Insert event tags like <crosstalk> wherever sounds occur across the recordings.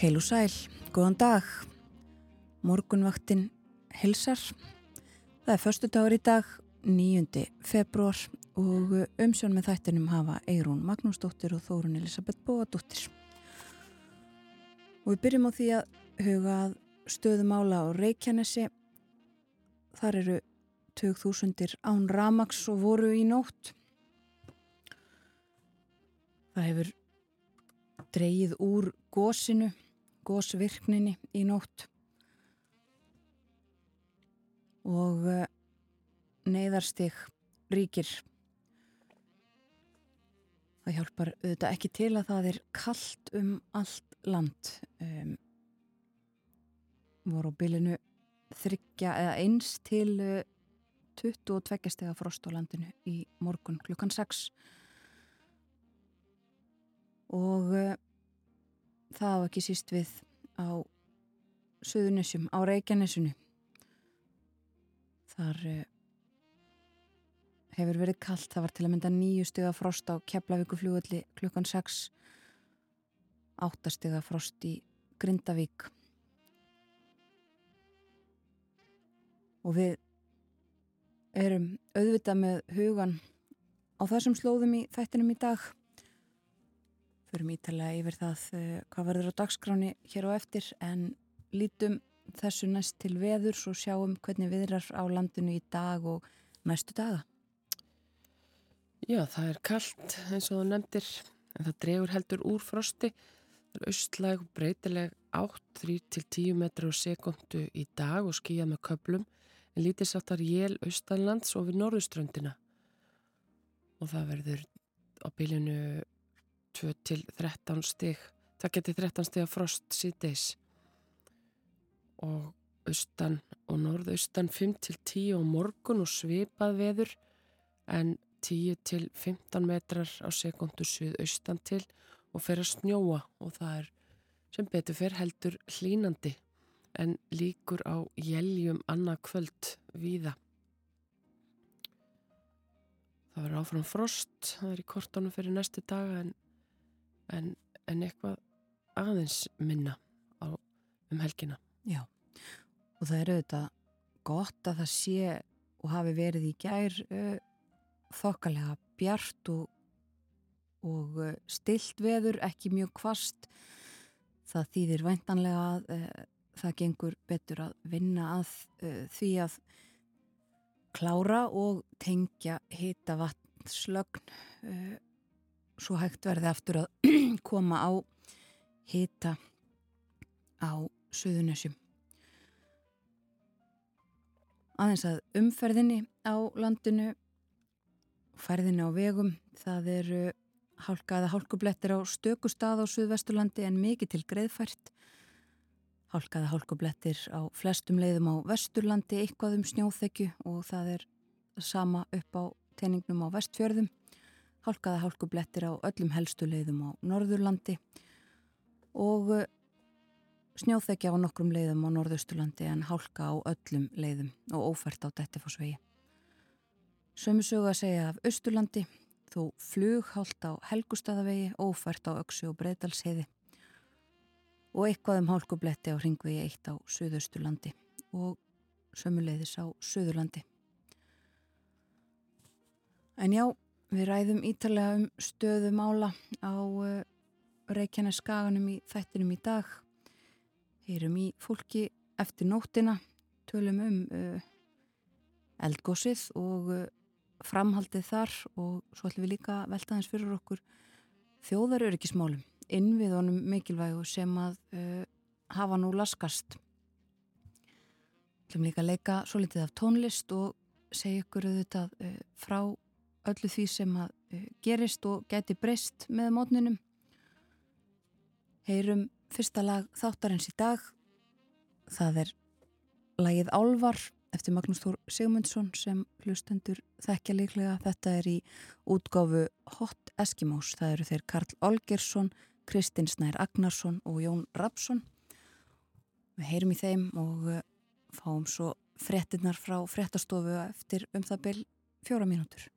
Heil og sæl, góðan dag, morgunvaktin hilsar. Það er förstu dagur í dag, 9. februar og umsjón með þættinum hafa Eirún Magnúsdóttir og Þórun Elisabeth Bóadóttir. Og við byrjum á því að huga stöðumála á Reykjanesi. Þar eru 2000 án Ramax og voru í nótt. Það hefur dreyið úr gósinu, gósvirkninni í nótt og eh, neyðarstig ríkir. Það hjálpar auðvitað ekki til að það er kallt um allt land. Um, voru á bylinu þryggja eða eins til 22 stega frost á landinu í morgun klukkan 6 og uh, það var ekki síst við á Suðunessjum, á Reykjanesunu þar uh, hefur verið kallt það var til að mynda nýju stega frost á Keflavíku fljóðalli klukkan 6 8 stega frost í Grindavík. Og við erum auðvitað með hugan á þessum slóðum í þættinum í dag förum ítalega yfir það uh, hvað verður á dagskráni hér á eftir en lítum þessu næst til veður svo sjáum hvernig viðrar á landinu í dag og næstu daga. Já, það er kallt eins og þú nefndir en það drefur heldur úr frosti. Það er austlæg og breytileg 8-3-10 metrar á sekundu í dag og skíjað með köplum en lítið sattar jél austanlands og við norðuströndina og það verður á bílinu 2-13 stig það getur 13 stig að frost síðdeis og austan og norðaustan 5-10 og morgun og svipað veður en 10-15 metrar á sekundu suðaustan til og fer að snjóa og það er sem betur fer heldur hlínandi en líkur á jæljum annað kvöld víða. Það verður áfram frost, það er í kortónu fyrir næstu daga en, en, en eitthvað aðeins minna á, um helgina. Já, og það er auðvitað gott að það sé og hafi verið í gær uh, þokkalega bjart og, og uh, stilt veður, ekki mjög kvast. Það þýðir væntanlega að uh, það gengur betur að vinna að uh, því að klára og tengja hita vatnslögn uh, svo hægt verði aftur að <clears throat> koma á hita á Suðunessjum. Aðeins að umferðinni á landinu, færðinni á vegum, það eru hálkaða hálkublettir á stökustad á Suðvesturlandi en mikið til greiðfært Hálkaða hálkublettir á flestum leiðum á vesturlandi, eitthvað um snjóþekju og það er sama upp á teiningnum á vestfjörðum. Hálkaða hálkublettir á öllum helstu leiðum á norðurlandi og eh, snjóþekja á nokkrum leiðum á norðusturlandi en hálka á öllum leiðum og ófært á Dettifossvegi. Að segja af austurlandi, þó flughált á Helgustadavegi, ófært á Öksi og Breidalsheiði og eitthvað um hálkubletti á ringvegi eitt á Suðausturlandi og sömuleiðis á Suðurlandi. En já, við ræðum ítalega um stöðumála á uh, Reykjanes skaganum í þættinum í dag. Heyrum í fólki eftir nóttina, tölum um uh, eldgósið og uh, framhaldið þar og svo ætlum við líka veltaðins fyrir okkur þjóðaröryggismálum innviðunum mikilvægu sem að hafa nú laskast. Við ætlum líka að leika svo litið af tónlist og segja ykkur auðvitað frá öllu því sem að uh, gerist og geti breyst með mótninum. Heyrum fyrsta lag þáttarins í dag. Það er lagið Álvar eftir Magnús Þór Sigmundsson sem hlustendur þekkja líklega. Þetta er í útgáfu Hot Eskimós. Það eru þeir Karl Olgersson, Kristinn Snær Agnarsson og Jón Rapsson. Við heyrum í þeim og eh, fáum svo frettinnar frá frettastofu eftir um það byrj fjóra mínútur.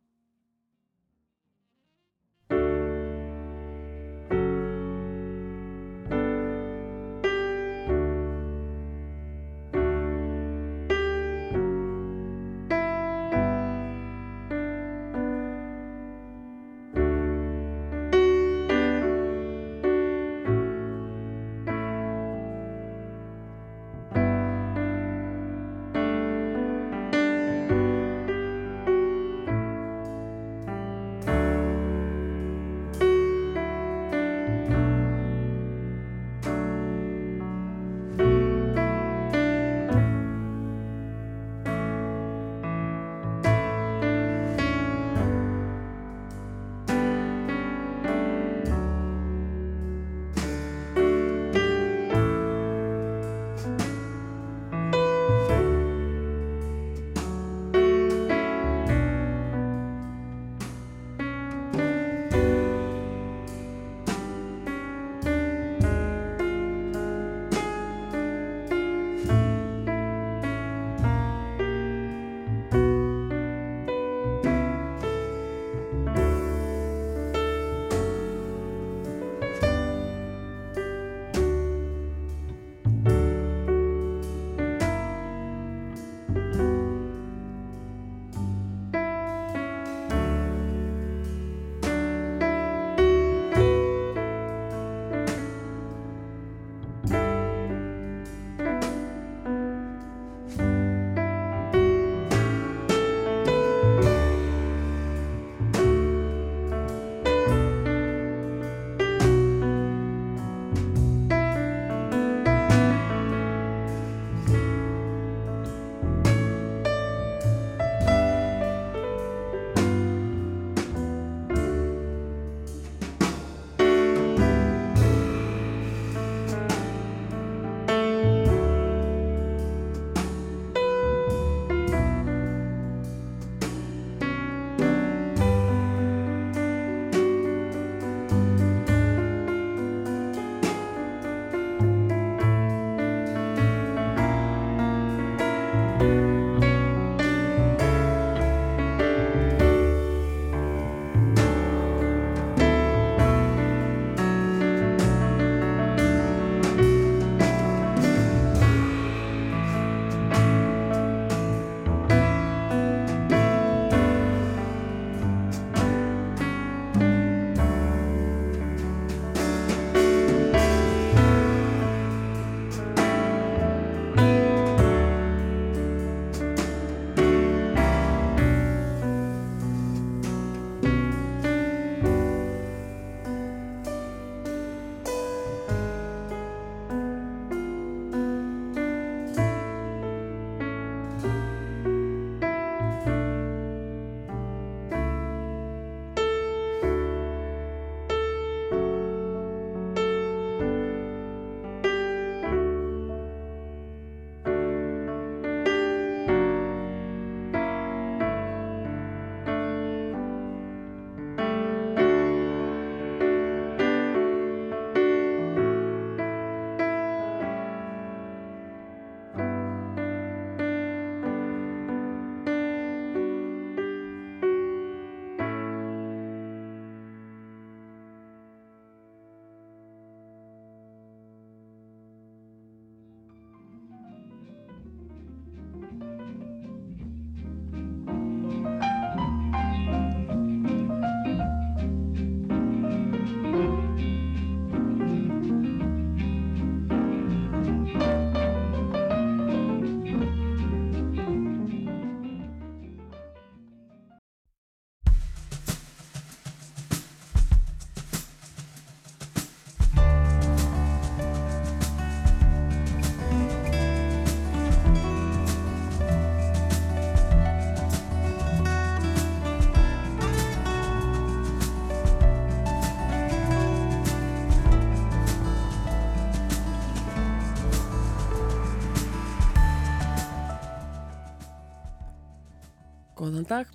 Góðan dag,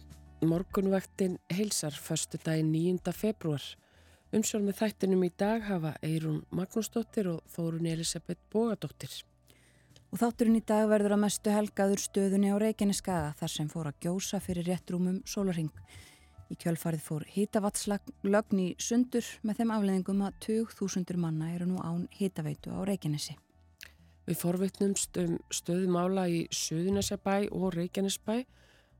morgunvaktin heilsar förstu daginn 9. februar. Umsjálf með þættinum í dag hafa Eirún Magnúsdóttir og Þórun Elisabeth Bógadóttir. Og þátturinn í dag verður að mestu helgaður stöðunni á Reykjaneskaga þar sem fór að gjósa fyrir réttrúmum sólaring. Í kjölfarið fór hýtavatslögn í sundur með þeim afleðingum að 20.000 manna eru nú án hýtaveitu á Reykjanesi. Við forvittnumst um stöðumála í Suðunesjabæ og Reykjanesbæ og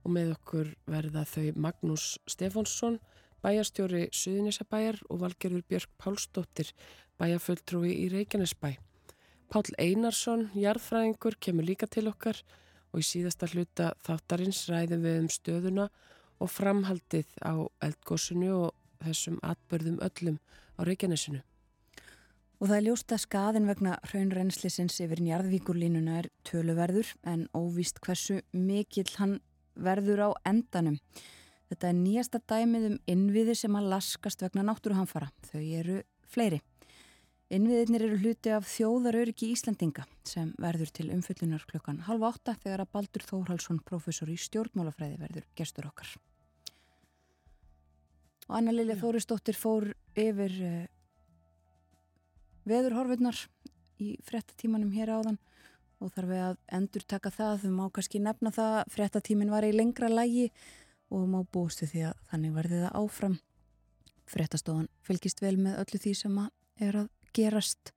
með okkur verða þau Magnús Stefánsson, bæjarstjóri Suðunisabæjar og Valgerður Björk Pálsdóttir, bæjarfulltrúi í Reykjanesbæ. Pál Einarsson, jarðfræðingur, kemur líka til okkar og í síðasta hluta þáttarins ræðum við um stöðuna og framhaldið á eldgósunu og þessum atbörðum öllum á Reykjanesinu. Og það er ljóst að skaðin vegna raunrenslisins yfir njarðvíkurlínuna er töluverður en óvíst hversu mikill hann verður á endanum. Þetta er nýjasta dæmið um innviði sem að laskast vegna náttúruhamfara. Þau eru fleiri. Innviðinir eru hluti af þjóðaröryggi Íslandinga sem verður til umfyllunar klukkan halva átta þegar að Baldur Þórhalsson, professor í stjórnmálafræði, verður gestur okkar. Og Anna Lilja Þóristóttir fór yfir uh, veðurhorfurnar í frettatímanum hér áðan og þarf við að endur taka það, þau má kannski nefna það, frettatímin var í lengra lægi og má bústu því að þannig verði það áfram. Frettastofan fylgist vel með öllu því sem að er að gerast.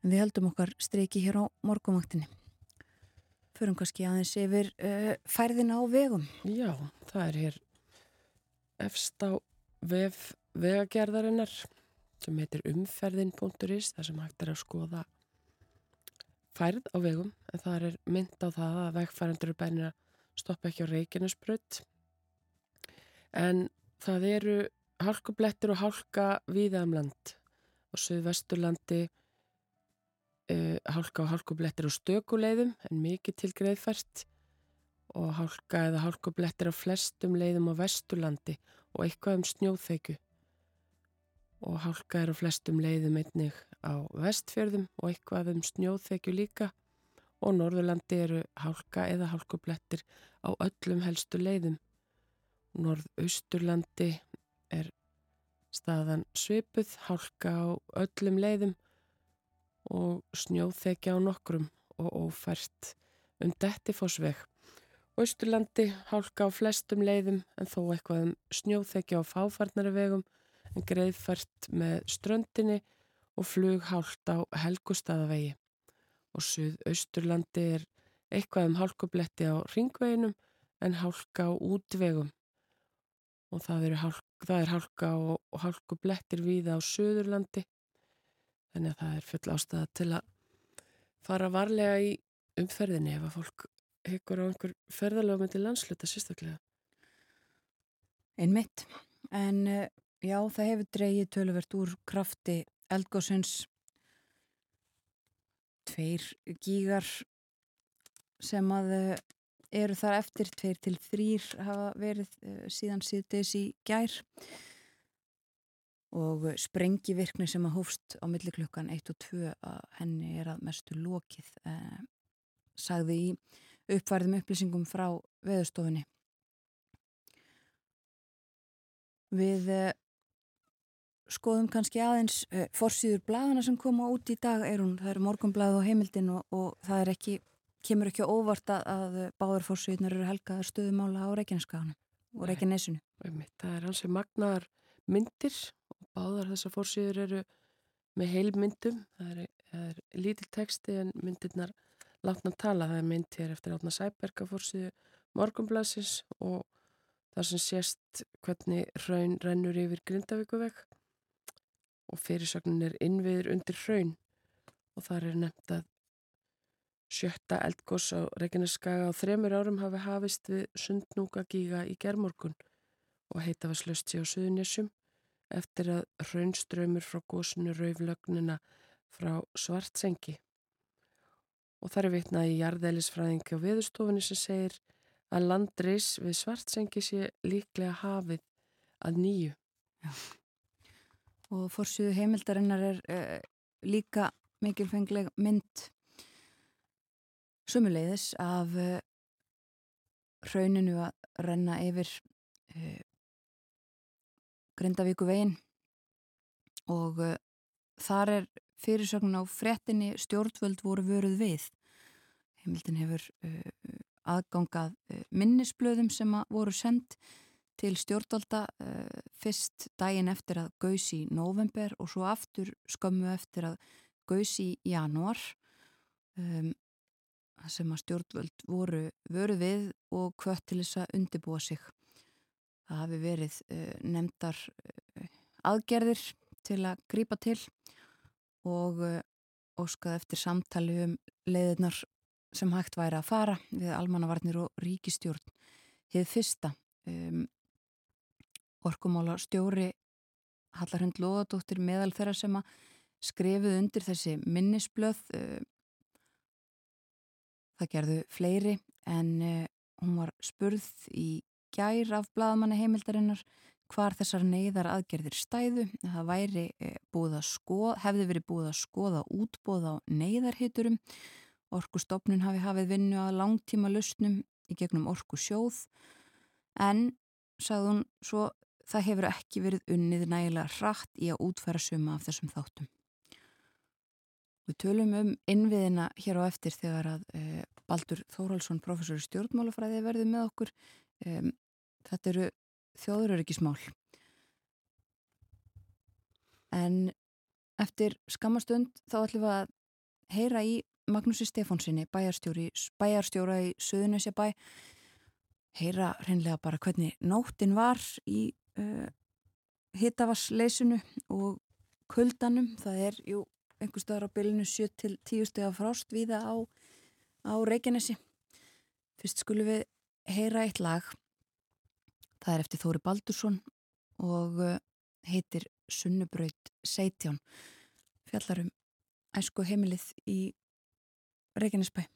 En við heldum okkar streiki hér á morgumaktinni. Förum kannski aðeins yfir uh, færðina á vegum. Já, það er hér efst á vef vegagerðarinnar sem heitir umferðin.is þar sem hægt er að skoða færð á vegum. En það er mynd á það að vegfærandur er bænir að stoppa ekki á Reykjanesbrödd en það eru hálkublettir og hálka viðamland á Suðvesturlandi uh, hálka og hálkublettir á stökuleiðum en mikið til greiðfært. Og hálka eða hálkublettir á flestum leiðum á Vesturlandi og eitthvað um snjóþeiku og hálka er á flestum leiðum einnig á vestfjörðum og eitthvað um snjóþekju líka og Norðurlandi eru hálka eða hálkublettir á öllum helstu leiðum. Norðausturlandi er staðan svipuð, hálka á öllum leiðum og snjóþekja á nokkrum og ófært um dettifósveg. Austurlandi hálka á flestum leiðum en þó eitthvað um snjóþekja á fáfarnari vegum en greiðfært með ströndinni og flughált á Helgustadavegi og Suðausturlandi er eitthvað um hálkubletti á ringveginum en hálka á útvegum. Og það er, hálk, það er hálka og, hálkublettir víða á Suðurlandi. Þannig að það er full ástæða til að fara varlega í umferðinni ef að fólk hekkur á einhver ferðalögum til landsluta sérstaklega. Einmitt, en uh, Já, það hefur dreyið töluvert úr krafti eldgóðsins tveir gígar sem að eh, eru þar eftir, tveir til þrýr hafa verið uh, síðan síðdeis í gær og sprengivirkni sem að hófst á milliklukkan 1 og 2 að henni er að mestu lokið uh, sagði í uppfærðum upplýsingum frá veðustofinni. Við skoðum kannski aðeins uh, forsýður blæðana sem koma út í dag. Er hún, það eru morgunblæð og heimildin og, og það er ekki, kemur ekki óvart að, forsýðunar eru helgaðar stöðumála á Reykjaneskaðanum og Reykjanesinu. Það er hansi magnar myndir og báðar þessar forsýður eru með heilmyndum, það er, er lítil texti en myndirnar látna tala, það er mynd hér eftir átna Sæberga forsýðu morgunblæðsins og það sem sést hvernig raun rennur yfir Grindavíkuvegg og fyrirsögnin er innviður undir hraun og þar er nefnt að sjötta eldgós á Reykjaneskaga á þremur árum hafi hafist við sundnúka gíga í gerðmorgun og heita var slöst sér á Suðunjessum eftir að hraunströymur frá gósinu rauflögnina frá Svartsengi. Og þar er vitnað í jarðeilisfræðingi á viðstofunni sem segir að landreis við Svartsengi sé líklega hafið að nýju. Já og fórsýðu heimildarinnar er uh, líka mikilfengleg mynd sumuleiðis af uh, rauninu að renna yfir uh, Grindavíku veginn og þar er fyrirsögn á frettinni stjórnvöld voru vöruð við. Heimildin hefur aðgangað minnisblöðum sem voru sendt til stjórnvalda fyrst daginn eftir að gaus í november og svo aftur skömmu eftir að gaus í januar um, sem að stjórnvöld voru vöru við og hvött til þess að undibúa sig. Það hafi verið uh, nefndar uh, aðgerðir til að grýpa til og uh, óskað eftir samtali um leiðirnar sem hægt væri að fara við almannavarnir og ríkistjórn. Hið fyrsta um, orkumála stjóri Hallarhund Lóðadóttir meðal þeirra sem að skrifuð undir þessi minnisblöð Það gerðu fleiri en uh, hún var spurð í gær af bladamanna heimildarinnar hvar þessar neyðar aðgerðir stæðu. Það væri uh, búið að skoða, hefði verið búið að skoða útbóða á neyðarhiturum. Orkustofnun hafi hafið vinnu að langtíma lausnum í gegnum orku sjóð en, sagði hún, svo það hefur ekki verið unnið nægilega hratt í að útfæra suma af þessum þáttum. Við tölum um innviðina hér á eftir þegar að e, Baldur Þórhalsson, professor í stjórnmálafræði, verði með okkur. E, þetta eru þjóðuröryggismál. En eftir skamastund þá ætlum við að heyra í Magnúsi Stefánsinni, bæjarstjóra í Suðunisja bæ, heyra hreinlega bara hvernig nóttin var í uh, hittavarsleysinu og kuldanum. Það er, jú, einhver staðar á bylinu 7-10 steg af frást viða á, á Reykjanesi. Fyrst skulum við heyra eitt lag. Það er eftir Þóri Baldursson og uh, heitir Sunnubraut Seitján. Fjallarum æsku heimilið í Reykjanesbæ.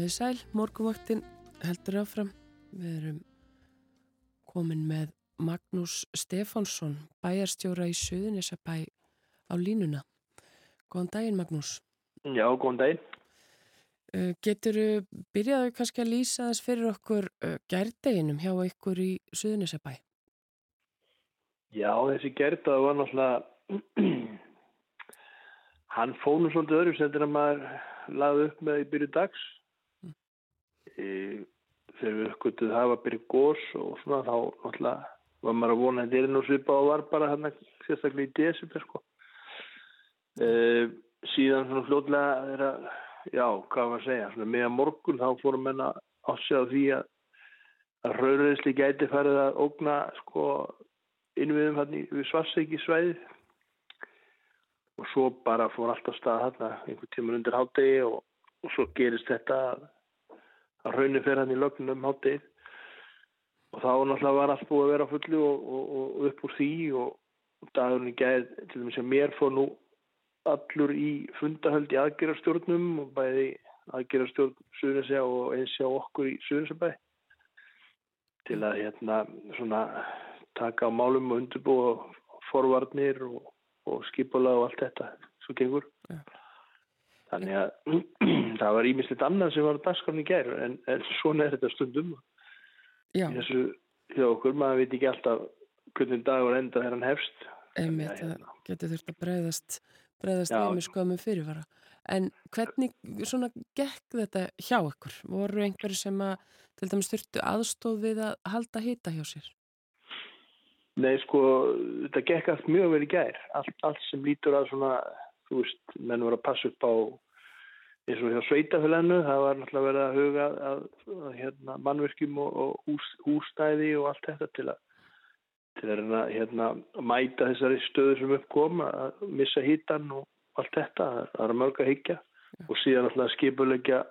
Komið sæl, morguvaktin heldur áfram. Við erum komin með Magnús Stefánsson, bæjarstjóra í Suðunisabæ á línuna. Góðan daginn Magnús. Já, góðan daginn. Uh, Getur þú byrjaðu kannski að lýsa þess fyrir okkur uh, gerdeginum hjá ykkur í Suðunisabæ? Já, þessi gerdag var náttúrulega, <clears throat> hann fónum svolítið öðru sem þetta maður laði upp með í byrju dags þegar við uppgötuð hafa byrjið gós og svona þá náttúrulega var maður að vona að þetta er nú svipa og var bara hérna sérstaklega í desember sko. Uh, síðan svona fljóðlega er að, já, hvað að segja, svona meðan morgun þá fórum menna ásjá því að, að raunreynsli gæti farið að ógna sko innviðum hann í Svarsveiki svæði og svo bara fór allt á stað hann einhvern tíman undir hátegi og, og svo gerist þetta að, að raunin fer hann í lögnum um hátegi og þá náttúrulega var allt búið að vera á fullu og, og, og upp úr því og dagurinn gæði til dæmis að mér fór nú allur í fundahöld í aðgerarstjórnum og bæði aðgerarstjórn Suðunisja og eins hjá okkur í Suðunisabæ til að hérna svona taka á málum og undirbúa forvarnir og, og skipula og allt þetta. Svo gengur. Ja. Þannig að <clears throat> það var ímislegt annað sem var að dagskrafni gerur en, en svona er þetta stundum Já. þessu hjá okkur, maður veit ekki alltaf hvernig dagur enda þegar hann hefst Einmitt, það getur þurft að breyðast breyðast með skoðum fyrirvara en hvernig svona gekk þetta hjá ykkur? Voru einhverju sem að til dæmis þurftu aðstóð við að halda hýta hjá sér? Nei sko, þetta gekk allt mjög í gær allt, allt sem lítur að svona þú veist, menn voru að passa upp á eins og hjá sveitafélaginu það var náttúrulega verið að huga að, að, að hérna, mannverkjum og, og hús, hússtæði og allt þetta til að til að hérna, mæta þessari stöður sem uppkom að missa hýtan og allt þetta, það er mörg að higgja ja. og síðan alltaf skipulegja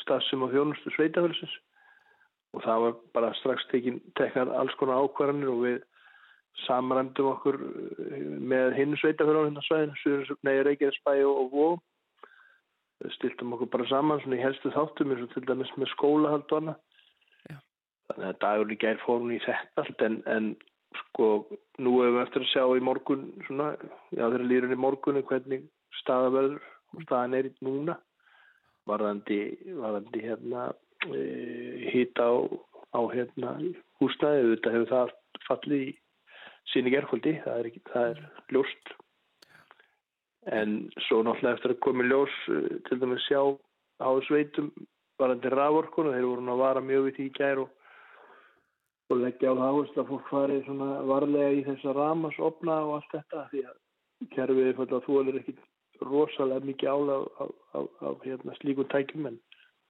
stafsum og þjónustu sveitafélsins og það var bara strax teknar alls konar ákvarðanir og við samræmdum okkur eh, með hinn sveitafélag hérna svæðin, neður Reykjanesbæ og Vó stiltum okkur bara saman svona í helstu þáttum eins og til dæmis með skólahald og annað. Þannig að dagur í gær fórum í þetta allt en, en sko, nú hefur við eftir að sjá í morgun svona, já þeirra lýrun í morgunni hvernig staða verður og staðan er í núna. Varðandi, varðandi hérna e, hýta á, á hérna húsnæði, þetta hefur það fallið í síni gerðkvöldi það það er ljóst. En svo náttúrulega eftir að komi ljós e, til dæmis sjá á sveitum varðandi raforkuna, þeir voru að vara mjög við því í gær og og leggja á það áherslu að fólk farið svona varlega í þessa ramasopna og allt þetta því að kerfið er fyrir að þú er ekki rosalega mikið ála á, á, á hérna, slíku tækjum en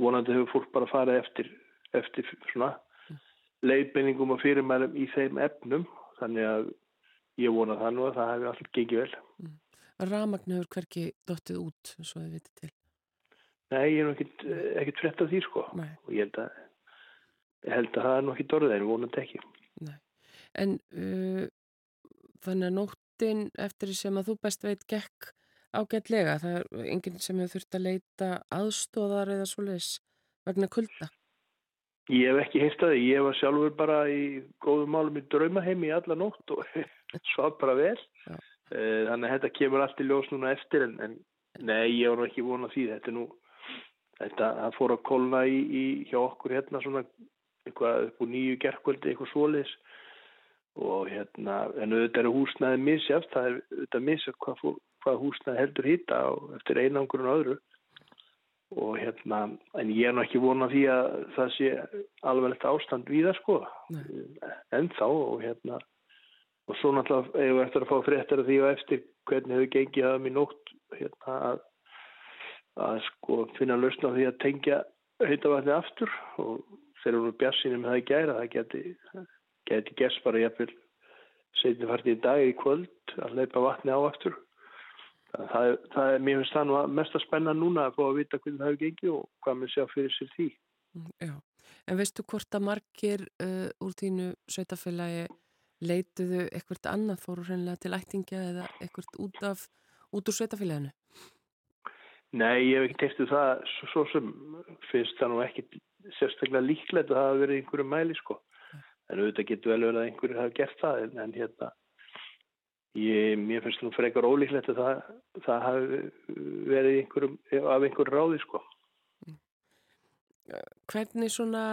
vonandi hefur fólk bara farið eftir, eftir svona leiðbenningum og fyrirmælum í þeim efnum þannig að ég vona það nú að það hefur allt gengið vel mm. Ramagn hefur hverki dottið út svo þið vitið til Nei, ég er ekkert, ekkert frett af því sko Nei. og ég held að ég held að það er nokkið dorðið en vonandi ekki Nei. En uh, þannig að nóttin eftir sem að þú best veit gekk ágætlega, það er enginn sem hefur þurft að leita aðstóðar eða svoleiðis vegna kulda Ég hef ekki það, ég var sjálfur bara í góðum málum í draumaheimi í alla nótt og <laughs> svo bara vel. Já. Eh, þannig að þetta kemur allt í ljós núna eftir en, en nei, ég var ekki vonað því. Þetta nú þetta fór að kolna í, í hjá okkur hérna svona eitthvað upp úr nýju gerðkvöldi, eitthvað svolis og hérna, en auðvitað eru húsnæði misjátt, það er auðvitað misjátt hvað, hvað húsnæði heldur hýta eftir einangrun og öðru og hérna, en ég er náttúrulega ekki vonað því að það sé alveg ástand við það sko en þá og hérna og svo náttúrulega hefur eftir að fá fréttar því og eftir hvernig hefur gengið aðeins í nótt hérna að, að sko finna lausna því að tengja heitavatni aftur. Og þeir eru bjassinni með það í gæra það geti, geti gerst bara jafnvel setni fartið í dag í kvöld að leipa vatni á aftur það er, það er mér finnst það nú mest að spenna núna að fá að vita hvernig það hefur gengið og hvað mér sjá fyrir sér því. Mm, Já, en veistu hvort að margir uh, úr þínu sveitafélagi leituðu eitthvað annað? Fóru hreinlega til ættingja eða eitthvað út af út úr sveitafélaginu? Nei, ég hef ekki teistuð það svo, svo sem. Finnst það nú ekki sérstaklega líklegt að það hafa verið einhverju mæli sko. En auðvitað getur vel verið að einhverju hafa gert það en, en hérna ég, mér finnst nú frekar ólíklegt að það, það hafi verið einhverjum, af einhverju ráði sko. Hvernig svona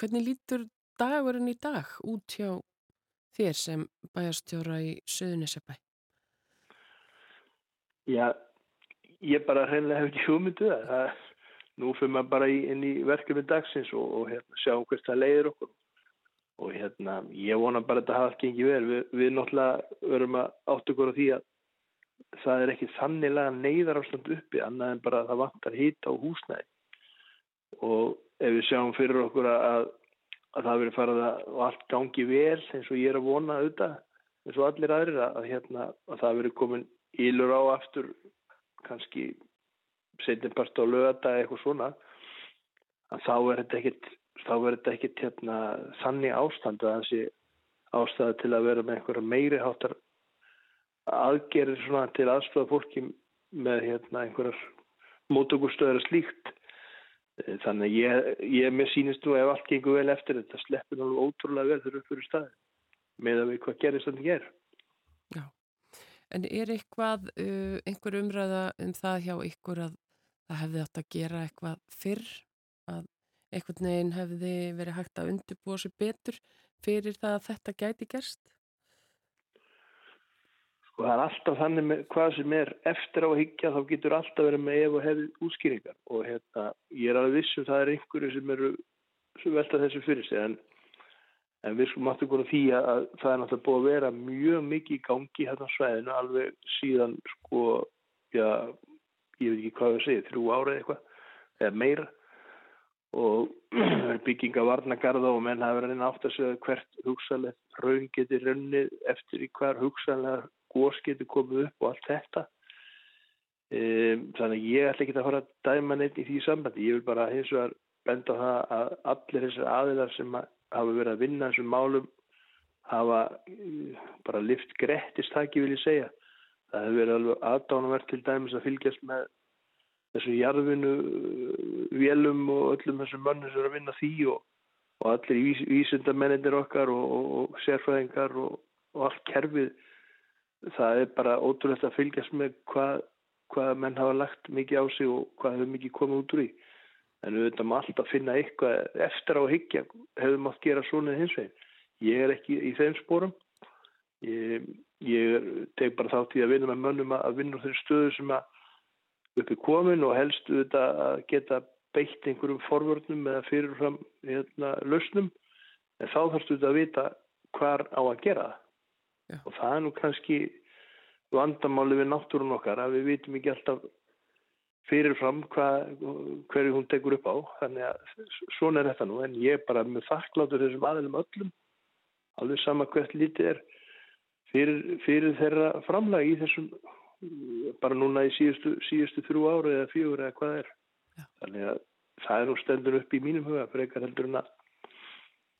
hvernig lítur dagurinn í dag út hjá þér sem bæjastjóra í Söðunisabæ? Já, ég bara hreinlega hef ekki hugmyndu um það. Nú fyrir maður bara í, inn í verkefni dagsins og, og hérna, sjáum hvert það leiðir okkur. Og hérna, ég vona bara að þetta hafa ekki ekki verið. Við, náttúrulega verum að átt okkur á því að, það er ekki þannilega neyðar ástand uppi annað en bara að það vantar hýta á húsnæði og ef við sjáum fyrir okkur að, að það verið farið að og allt gangi vel eins og ég er að vona auðvitað eins og allir aðrir að, hérna, að það verið komin ílur á aftur kannski setjum bara á lögata eitthvað svona að þá er þetta ekkit þá verður þetta ekkit hérna, þannig ástand að þessi ástæða til að vera með einhverja meiri háttar aðgerir til aðstofa fólki með hérna, einhverjar mótökustöður slíkt. Eh, þannig ég, ég með sínist nú ef allt gengur vel eftir þetta sleppur náttúrulega ótrúlega vel fyrir uppfyrir staði með að við hvað gerist þannig ger Já, en er eitthvað einhver umræða um það hjá ykkur að það hefði átt að gera eitthvað fyrr að einhvern veginn hefði verið hægt að undirbúa sér betur fyrir það að þetta gæti gerst? Sko það er alltaf þannig með hvað sem er eftir á að higgja þá getur alltaf verið með ef og hefði útskýringar og hérna ég er alveg vissum það er einhverju sem eru sem velta þessu fyrir sig en, en við sko máttum góða því að, að það er náttúrulega búið að vera mjög mikið í gangi hérna á svæðinu alveg síðan sko já, ég veit ekki hvað við segja, þrjú ára eitthvað eða meira og <clears throat> bygginga varnagarða og menn hafa verið átt að segja hvert hugsalega raun getur runnið eftir í hver hugsalega gós getur komið upp og allt þetta. Um, þannig að ég ætla ekki að fara að dæma neitt í því sambandi. Ég vil bara hins vegar benda á það að allir þessar aðilar sem hafa verið að vinna þessum málum hafa uh, bara lift grettistaki vil ég segja. Það hefur verið alveg aðdánavert til dæmis að fylgjast með þessu jarðvinu vélum og öllum þessum mönnum sem er að vinna því og, og allir vís, vísundamennir okkar og, og, og sérfræðingar og allt kerfið. Það er bara ótrúlegt að fylgjast með hvað, hvað menn hafa lagt mikið á sig og hvað hefur mikið komið út úr í en við veitum alltaf að finna eitthvað eftir á higgja hefur mátt gera svona hins veginn. Ég er ekki í þeim spórum ég, ég teg bara þátt í að vinna með mönnum að vinna á þeirri stöðu sem að uppi komin og helst auðvitað að geta beitt einhverjum forvörnum eða fyrirfram hérna, lausnum. En þá þarfst auðvitað að vita hvar á að gera Já. og það er nú kannski vandamáli við náttúrun okkar að við vitum ekki alltaf fyrirfram hverju hún tekur upp á. Þannig að svona er þetta nú. En ég er bara með þakkláttur þessum aðeins öllum alveg sama hvert lítið er fyrir, fyrir þeirra framlega í þessum bara núna í síðustu, síðustu þrjú ára eða fjögur eða hvað er Já. þannig að það er nú stendur upp í mínum huga frekar heldur en að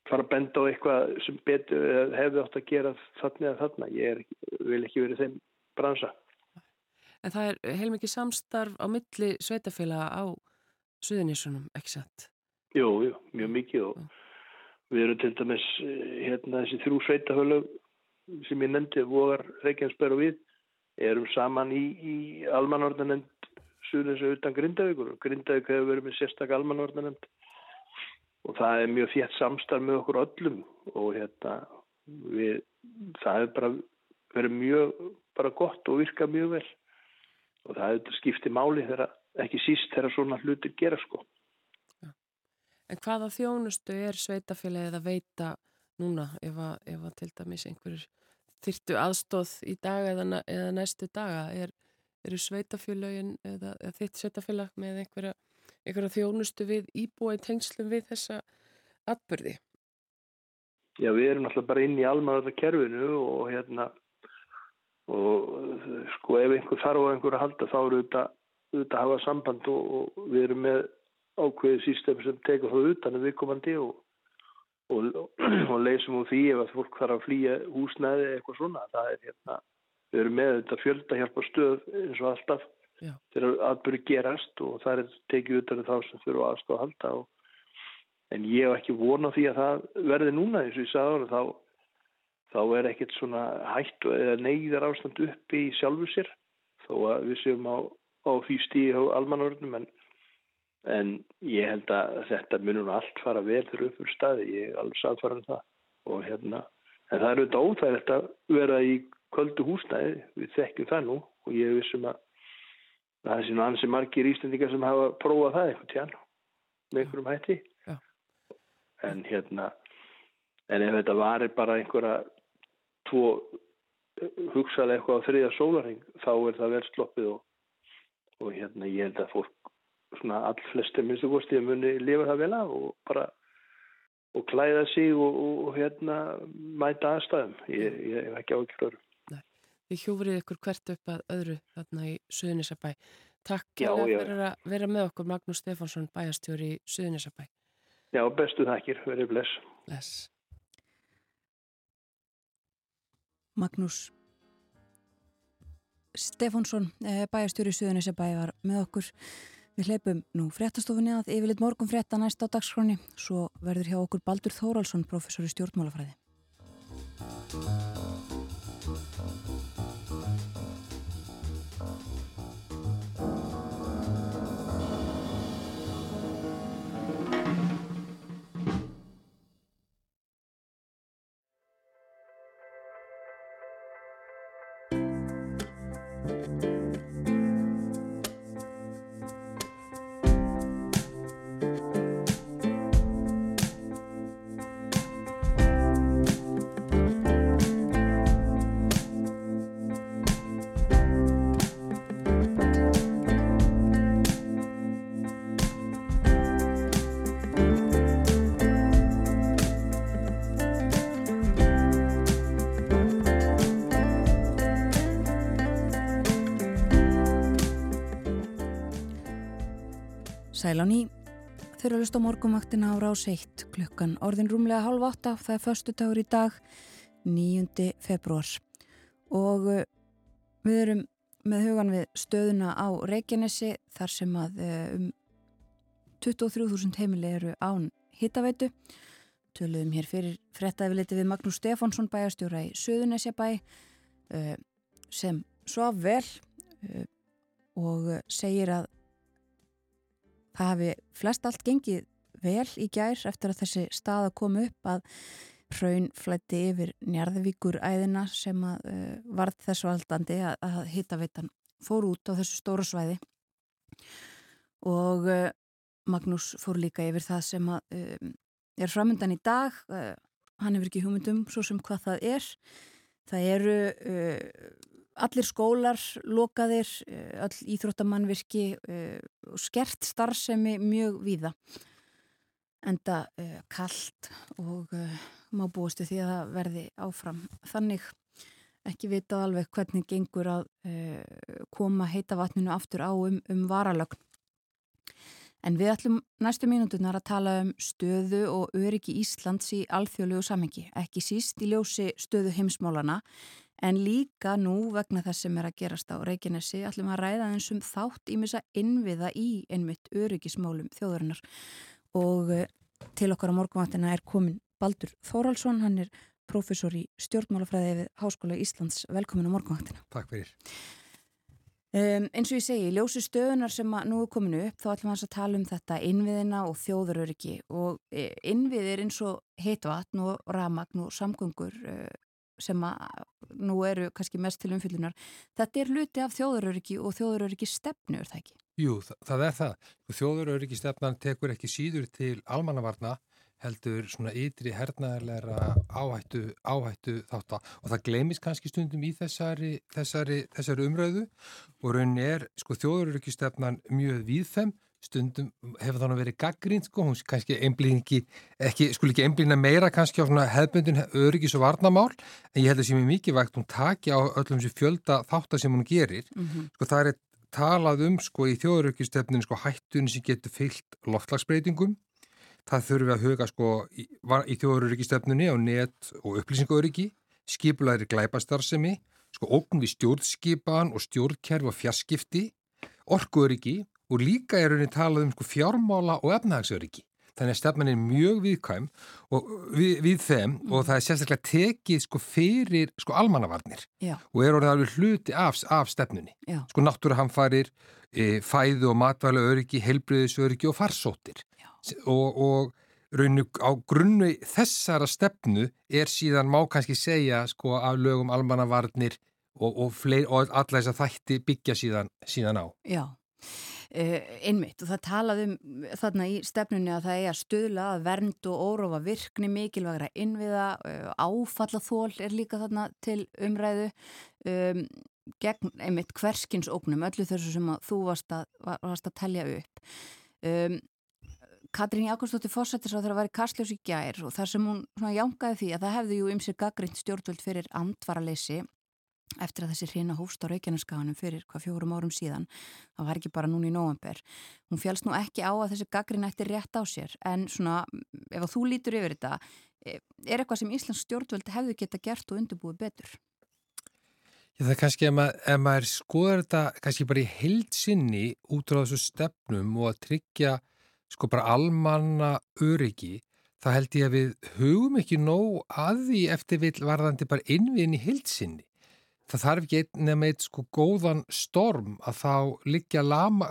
fara að benda á eitthvað sem betur hefði átt að gera þarna eða þarna ég er, vil ekki verið þeim bransa En það er heilmikið samstarf á milli sveitafélaga á Suðunísunum, ekki satt? Jú, jú, mjög mikið og Já. við erum til dæmis eh, hérna þessi þrjú sveitafélag sem ég nefndi, Vogar, Reykjavínsberg og við erum saman í, í almanordnanend og utan Grindavíkur. Og Grindavík hefur verið með sérstak almanordnanend og það er mjög þétt samstarf með okkur öllum. Og hérna við, það hefur bara verið mjög bara gott og virkað mjög vel. Og það hefur skiptið máli þegar ekki síst þegar svona hlutir gera sko. Ja. En hvaða þjónustu er sveitafélagið að veita núna ef að, ef að til dæmis einhverjur þyrtu aðstóð í dag eða, eða næstu daga er, eru sveitafélagin eða, eða þitt sveitafélag með einhverja, einhverja þjónustu við íbúa í tengslum við þessa atbyrði? Já, við erum alltaf bara inn í almanarða kerfinu og hérna og sko ef einhver þarf á einhverju að halda þá eru þetta auðvitað að hafa samband og, og við erum með ákveðið sístem sem tekur það utan að við komandi og og, og leysum úr því ef að fólk þarf að flýja húsnæði eitthvað svona. Það er hérna, við erum með þetta fjöldahjálpa stöð eins og alltaf Já. þegar aðbyrju gerast og það er tekið utan þá sem fyrir aðstofa að halda og, en ég hef ekki vonað því að það verði núna eins og ég sagði ára þá, þá er ekkert svona hætt eða neyðar ástand uppi í sjálfu sér þó að við séum á, á því stíði á almanvörnum en en ég held að þetta munum allt fara vel fyrir uppur staði, ég er alveg sattfærað um það. Og hérna, en það er auðvitað óþægilegt að vera í kvöldu húsnæði, við þekkjum það nú. Og ég vissum að það er síðan ansi margir ístendingar sem hafa prófað það eitthvað tján með einhverjum hætti. Ja. en hérna en ef þetta varir bara einhverja tvo hugsaði eitthvað á þriðja sólaring þá er það vel sloppið og, og hérna ég held að fólk svona all flestir minnstu góðstíð muni lifa það vel af og bara og klæða sig og, og hérna mæta aðstæðum. Ég, ég hef ekki ákveður Við hjúfrið ykkur hvert upp að öðru þarna í Suðunisabæ Takk já, já. fyrir að vera með okkur Magnús Stefánsson bæjastjóri í Suðunisabæ Já, bestu þakkir, verið bless. Bless. Magnús Stefánsson, eh, bæjastjóri í Suðunisabæ var með okkur Við hleypum nú fréttastofunni að yfirleitt morgun frétta næst á dagskroni svo verður hjá okkur Baldur Þóraldsson, professor í stjórnmálafræði. Sæl á ný, þau eru að lusta á morgumvaktina á rás 1 klukkan orðin rúmlega halv 8, það er förstu dagur í dag, 9. februar og uh, við erum með hugan við stöðuna á Reykjanesi þar sem að uh, um 23.000 heimili eru án hittaveitu. Töluðum hér fyrir frettæfiliti við Magnús Stefánsson bæjastjóra í Suðunesjabæ uh, sem svo vel og segir að Það hafi flest allt gengið vel í gær eftir að þessi staða kom upp að hraun flætti yfir njarðvíkur æðina sem að uh, varð þessu aldandi að, að hittaveitan fór út á þessu stóra svæði. Og uh, Magnús fór líka yfir það sem að uh, er framöndan í dag. Hann hefur ekki hugmyndum svo sem hvað það er. Það eru allir skólar lokaðir, all eh, íþróttamannvirki eh, skert starfsemi mjög víða enda uh, kallt og má búistu því að það verði áfram. Þannig ekki vita alveg hvernig gengur að koma heita vatninu aftur á um, um varalögn. En við ætlum næstu mínútunar að tala um stöðu og öryggi Íslands í alþjóðlegu samengi, ekki síst í ljósi stöðu heimsmálana En líka nú vegna þess sem er að gerast á Reykjanesi ætlum að ræða eins um þátt ímissa innviða í einmitt öryggismálum þjóðurinnar og eh, til okkar á morgunváttina er komin Baldur Þóraldsson, hann er profesor í stjórnmálafræði við Háskóla Íslands. Velkomin á morgunváttina. Takk fyrir. Um, eins og ég segi, ljósi stöðunar sem nú er kominu upp, þá ætlum við að tala um þetta innviðina og þjóðuröryggi og eh, innviðir eins og heitvatn og ramagn og samgöngur uh, sem nú eru kannski mest til umfyllunar. Þetta er luti af þjóðuröryggi og þjóðuröryggi stefnu, er það ekki? Jú, það, það er það. Þjóðuröryggi stefnan tekur ekki síður til almannavarna heldur svona ytri hernaðarleira áhættu, áhættu þátt að og það glemis kannski stundum í þessari, þessari, þessari umröðu og raunin er sko þjóðuröryggjustefnan mjög víðfem stundum hefur þannig verið gaggrínt sko, hún kannski einblýningi ekki, skul ekki einblýna meira kannski á svona hefbundin öryggis og varnamál en ég held að sem er mikið vægt hún taki á öllum sem fjölda þáttar sem hún gerir mm -hmm. sko það er talað um sko í þjóðuryggistefninu sko hættunni sem getur fyllt loftlagsbreytingum það þurfum við að huga sko í, í þjóðuryggistefninu á net og upplýsingauryggi skipulaðir glæpastarsemi sko ógn við stjórnskipan og stjórnkerf og fjarskipti orkuöryggi og líka er henni talað um sko, fjármála og efnahagsöryggi. Þannig að stefnan er mjög viðkvæm við, við þeim mm. og það er sérstaklega tekið sko fyrir sko almannavarnir Já. og er orðið alveg hluti af, af stefnunni. Já. Sko náttúruhamfarir, e, fæðu og matvæla öryggi, helbriðisöryggi og farsóttir og, og rauninu á grunnu þessara stefnu er síðan má kannski segja sko af lögum almannavarnir og, og, og alla þess að þætti byggja síðan, síðan á. Já. Uh, einmitt og það talaði um þarna í stefnunni að það er að stöðla að vernd og órófa virkni mikilvægra innviða, uh, áfallathól er líka þarna til umræðu um, gegn einmitt hverskins ógnum, öllu þessu sem þú varst að, varst að telja upp. Um, Katrín Jakobsdóttir fórsættis á þeirra vera í Karsljósi gær og þar sem hún jánkaði því að það hefði jú ymsir gaggrind stjórnvöld fyrir andvaraleysi eftir að þessi hrina hófst á Reykjaneskaganum fyrir hvað fjórum árum síðan. Það var ekki bara núni í nóvember. Hún félst nú ekki á að þessi gaggrin ætti rétt á sér en svona ef þú lítur yfir þetta e, er eitthvað sem Íslands stjórnvöld hefðu geta gert og undirbúið betur? Já það er kannski ef maður, ef maður skoður þetta kannski bara í heilsinni út á þessu stefnum og að tryggja sko bara almanna öryggi þá held ég að við hugum ekki nóg að því eftir vil varðandi bara innviðin í heilsinni það þarf ekki nefn eitt sko góðan storm að þá liggja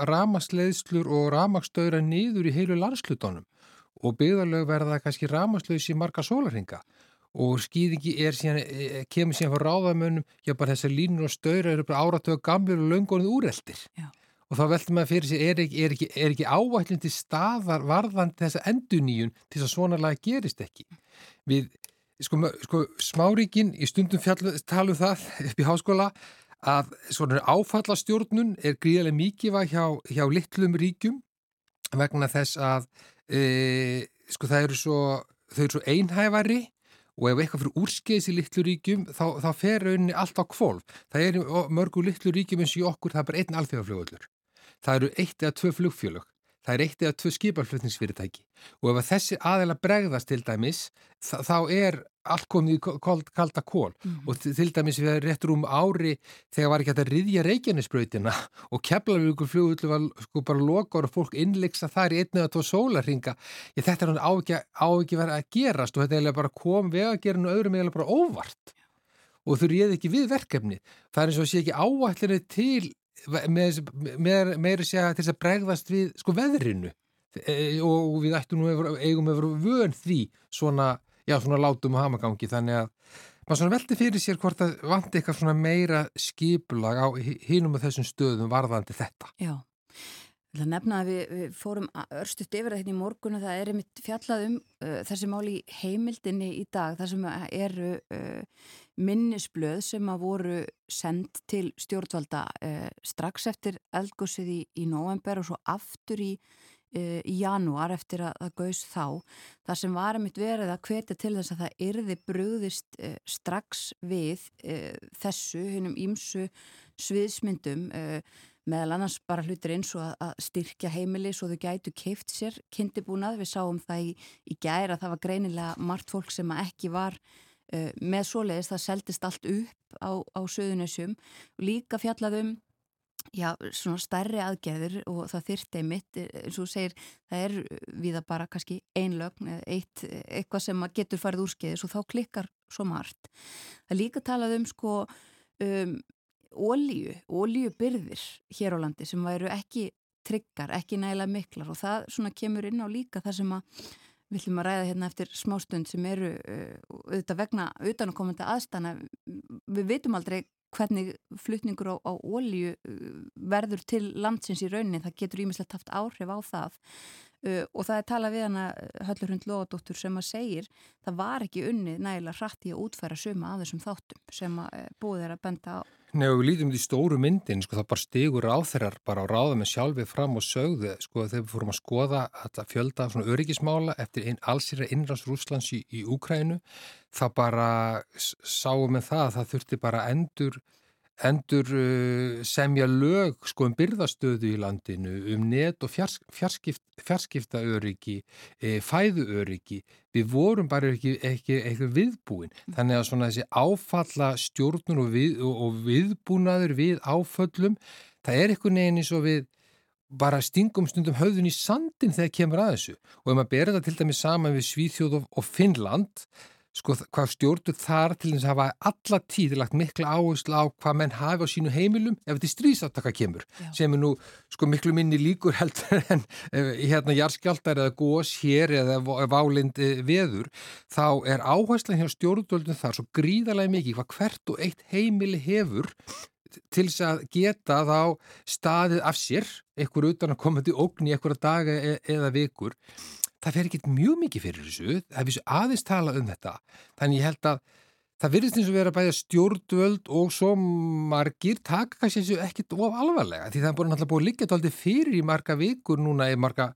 ramasleiðslur og ramagstöðra nýður í heilu landslutunum og byggðarlög verða kannski ramaslaus í marga sólarhinga og skýðingi er síðan, e, e, kemur síðan frá ráðamönnum, já bara þessar línur og stöðra eru bara áratöðu gamlir og löngunni úreldir já. og þá veldur maður fyrir sig, er ekki, ekki, ekki ávætlindi staðar varðandi þessa enduníun til þess að svona laga gerist ekki. Við sko, sko smáríkin í stundum talu um það <laughs> upp í háskóla að svona áfallastjórnun er gríðarlega mikið hjá, hjá litlum ríkjum vegna þess að e, sko það eru svo, þau eru svo einhæfari og ef eitthvað fyrir úrskeiðs í litlu ríkjum þá, þá fer rauninni allt á kvolv. Það eru mörgu litlu ríkjum eins og okkur, það er bara einn alþjóðafljóðullur. Það eru eitt eða tvö flugfjölug það er eitt eða tvö skipalflutningsfyrirtæki og ef þessi aðeila bregðast til dæmis þá er allt komið í kalda kól mm. og til dæmis við réttur um ári þegar var ekki að riðja reykjanisbröytina <laughs> og keflavíkur fljóðullu var sko bara lokar og fólk innleiksa þar í einni eða tvo sólarringa ég þetta er hann á ekki, verið að gerast og þetta er bara kom vegagerinu og öðrum er bara óvart. Og þau réði ekki við verkefni það er eins og sé ekki áallinni til meira segja til þess að bregðast við sko veðrinu e, og við ættum nú að eigum að vera vön því svona, já, svona látum og hamagangi þannig að maður svona veldi fyrir sér hvort að vandi eitthvað svona meira skiplag á hínum af þessum stöðum varðandi þetta. Já. Það nefna að við, við fórum örstuðt yfir þetta hérna í morgunu, það er einmitt fjallað um uh, þessi máli heimildinni í dag, það sem eru uh, minnisblöð sem að voru sendt til stjórnvalda uh, strax eftir eldgósið í, í november og svo aftur í, uh, í janúar eftir að það gauðs þá. Það sem var einmitt verið að hvetja til þess að það yrði brúðist uh, strax við þessu, hennum ímsu sviðsmyndum meðal annars bara hlutir eins og að styrkja heimili svo þau gætu keift sér kindibúnað, við sáum það í, í gæra það var greinilega margt fólk sem ekki var uh, með svoleiðis. Það seldist allt upp á, á söðunessum líka fjallaðum já, svona stærri aðgerður og það þyrti mitt, eins og segir það er viða bara kannski einlögn eitt, eitthvað sem getur farið úrskeiðis og þá klikkar svo margt. Það líka talað um sko um ólíu, ólíubyrðir hér á landi sem væru ekki tryggar, ekki nægilega miklar og það svona kemur inn á líka það sem að við ætlum að ræða hérna eftir smástund sem eru uh, auðvitað vegna utanakomandi aðstana við veitum aldrei hvernig flutningur á, á ólíu uh, verður til landsins í rauninni. Það getur ímislegt haft áhrif á það. Uh, og það er talað við hana Höllurhund Lóadóttur sem að segir það var ekki unnið nægilega hratt í að útfæra suma af þessum þáttum sem að uh, búið er að benda á Og við lítum því stóru myndin, sko það bara stigur ráþeirar bara á ráða með sjálfið fram og sögðu, sko þegar við fórum að skoða að fjölda svona öryggismála eftir allsýra innræðs Rúslands í, í Úkrænu, það bara sáum við það að það þurfti bara endur endur uh, semja lög sko um byrðastöðu í landinu, um net og fjars, fjarskipt, fjarskiptaöryggi, e, fæðuöryggi. Við vorum bara ekki, ekki, ekki viðbúin. Þannig að svona þessi áfalla stjórnur og, við, og viðbúnaður við áföllum, það er eitthvað neginn eins og við bara stingum stundum höfðun í sandin þegar kemur að þessu. Og ef maður ber þetta til dæmis saman við Svíþjóð og Finnland, sko hvað stjórnur þar til þess að hafa alla tíð lagt mikla áherslu á hvað menn hafi á sínu heimilum ef þetta stríðsáttaka kemur Já. sem er nú sko miklu minni líkur heldur <laughs> en eh, hérna jarskjaldar eða gós hér eða válind eh, veður þá er áherslan hjá stjórnvöldun þar svo gríðarlega mikið hvað hvert og eitt heimili hefur til þess að geta þá staðið af sér, einhver utan að koma til ógn í einhverja daga e eða vikur það fer ekki mjög mikið fyrir þessu það er vissu aðeins tala um þetta. Þannig ég held að það virðist eins og vera bæða stjórnvöld og svo margir taka kannski þessu ekkit of alvarlega því það er búin alltaf búin að liggja tóldi fyrir í marga vikur núna í marga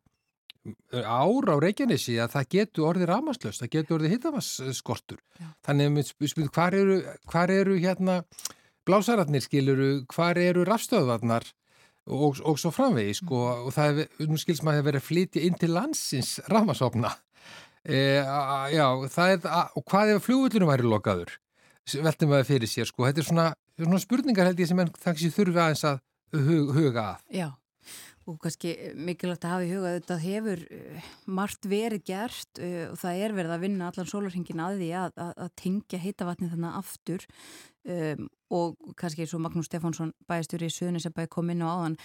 ára á Reykjanesi að það getur orðið ramaslöst, það getur orðið hittavasskortur þannig að við spilum hvar eru, hvar eru hérna blásararnir skiluru, hvar eru rafstöðvarnar og, og svo framvegi sko mm. og það er, nú skils maður að vera flytja inn til landsins rafmasofna e, já, það er og hvað ef fljóðullinu væri lokaður? Veltum við að fyrir sér sko þetta er svona, svona spurningar held ég sem þannig að þurfi aðeins að huga að. Já og kannski mikilvægt að hafa í huga þetta hefur uh, margt verið gert uh, og það er verið að vinna allan sólarhingin að því að, að, að tengja heitavatni þannig aftur. Um, og kannski eins og Magnús Stefánsson bæstjóri í bæði kom inn á áðan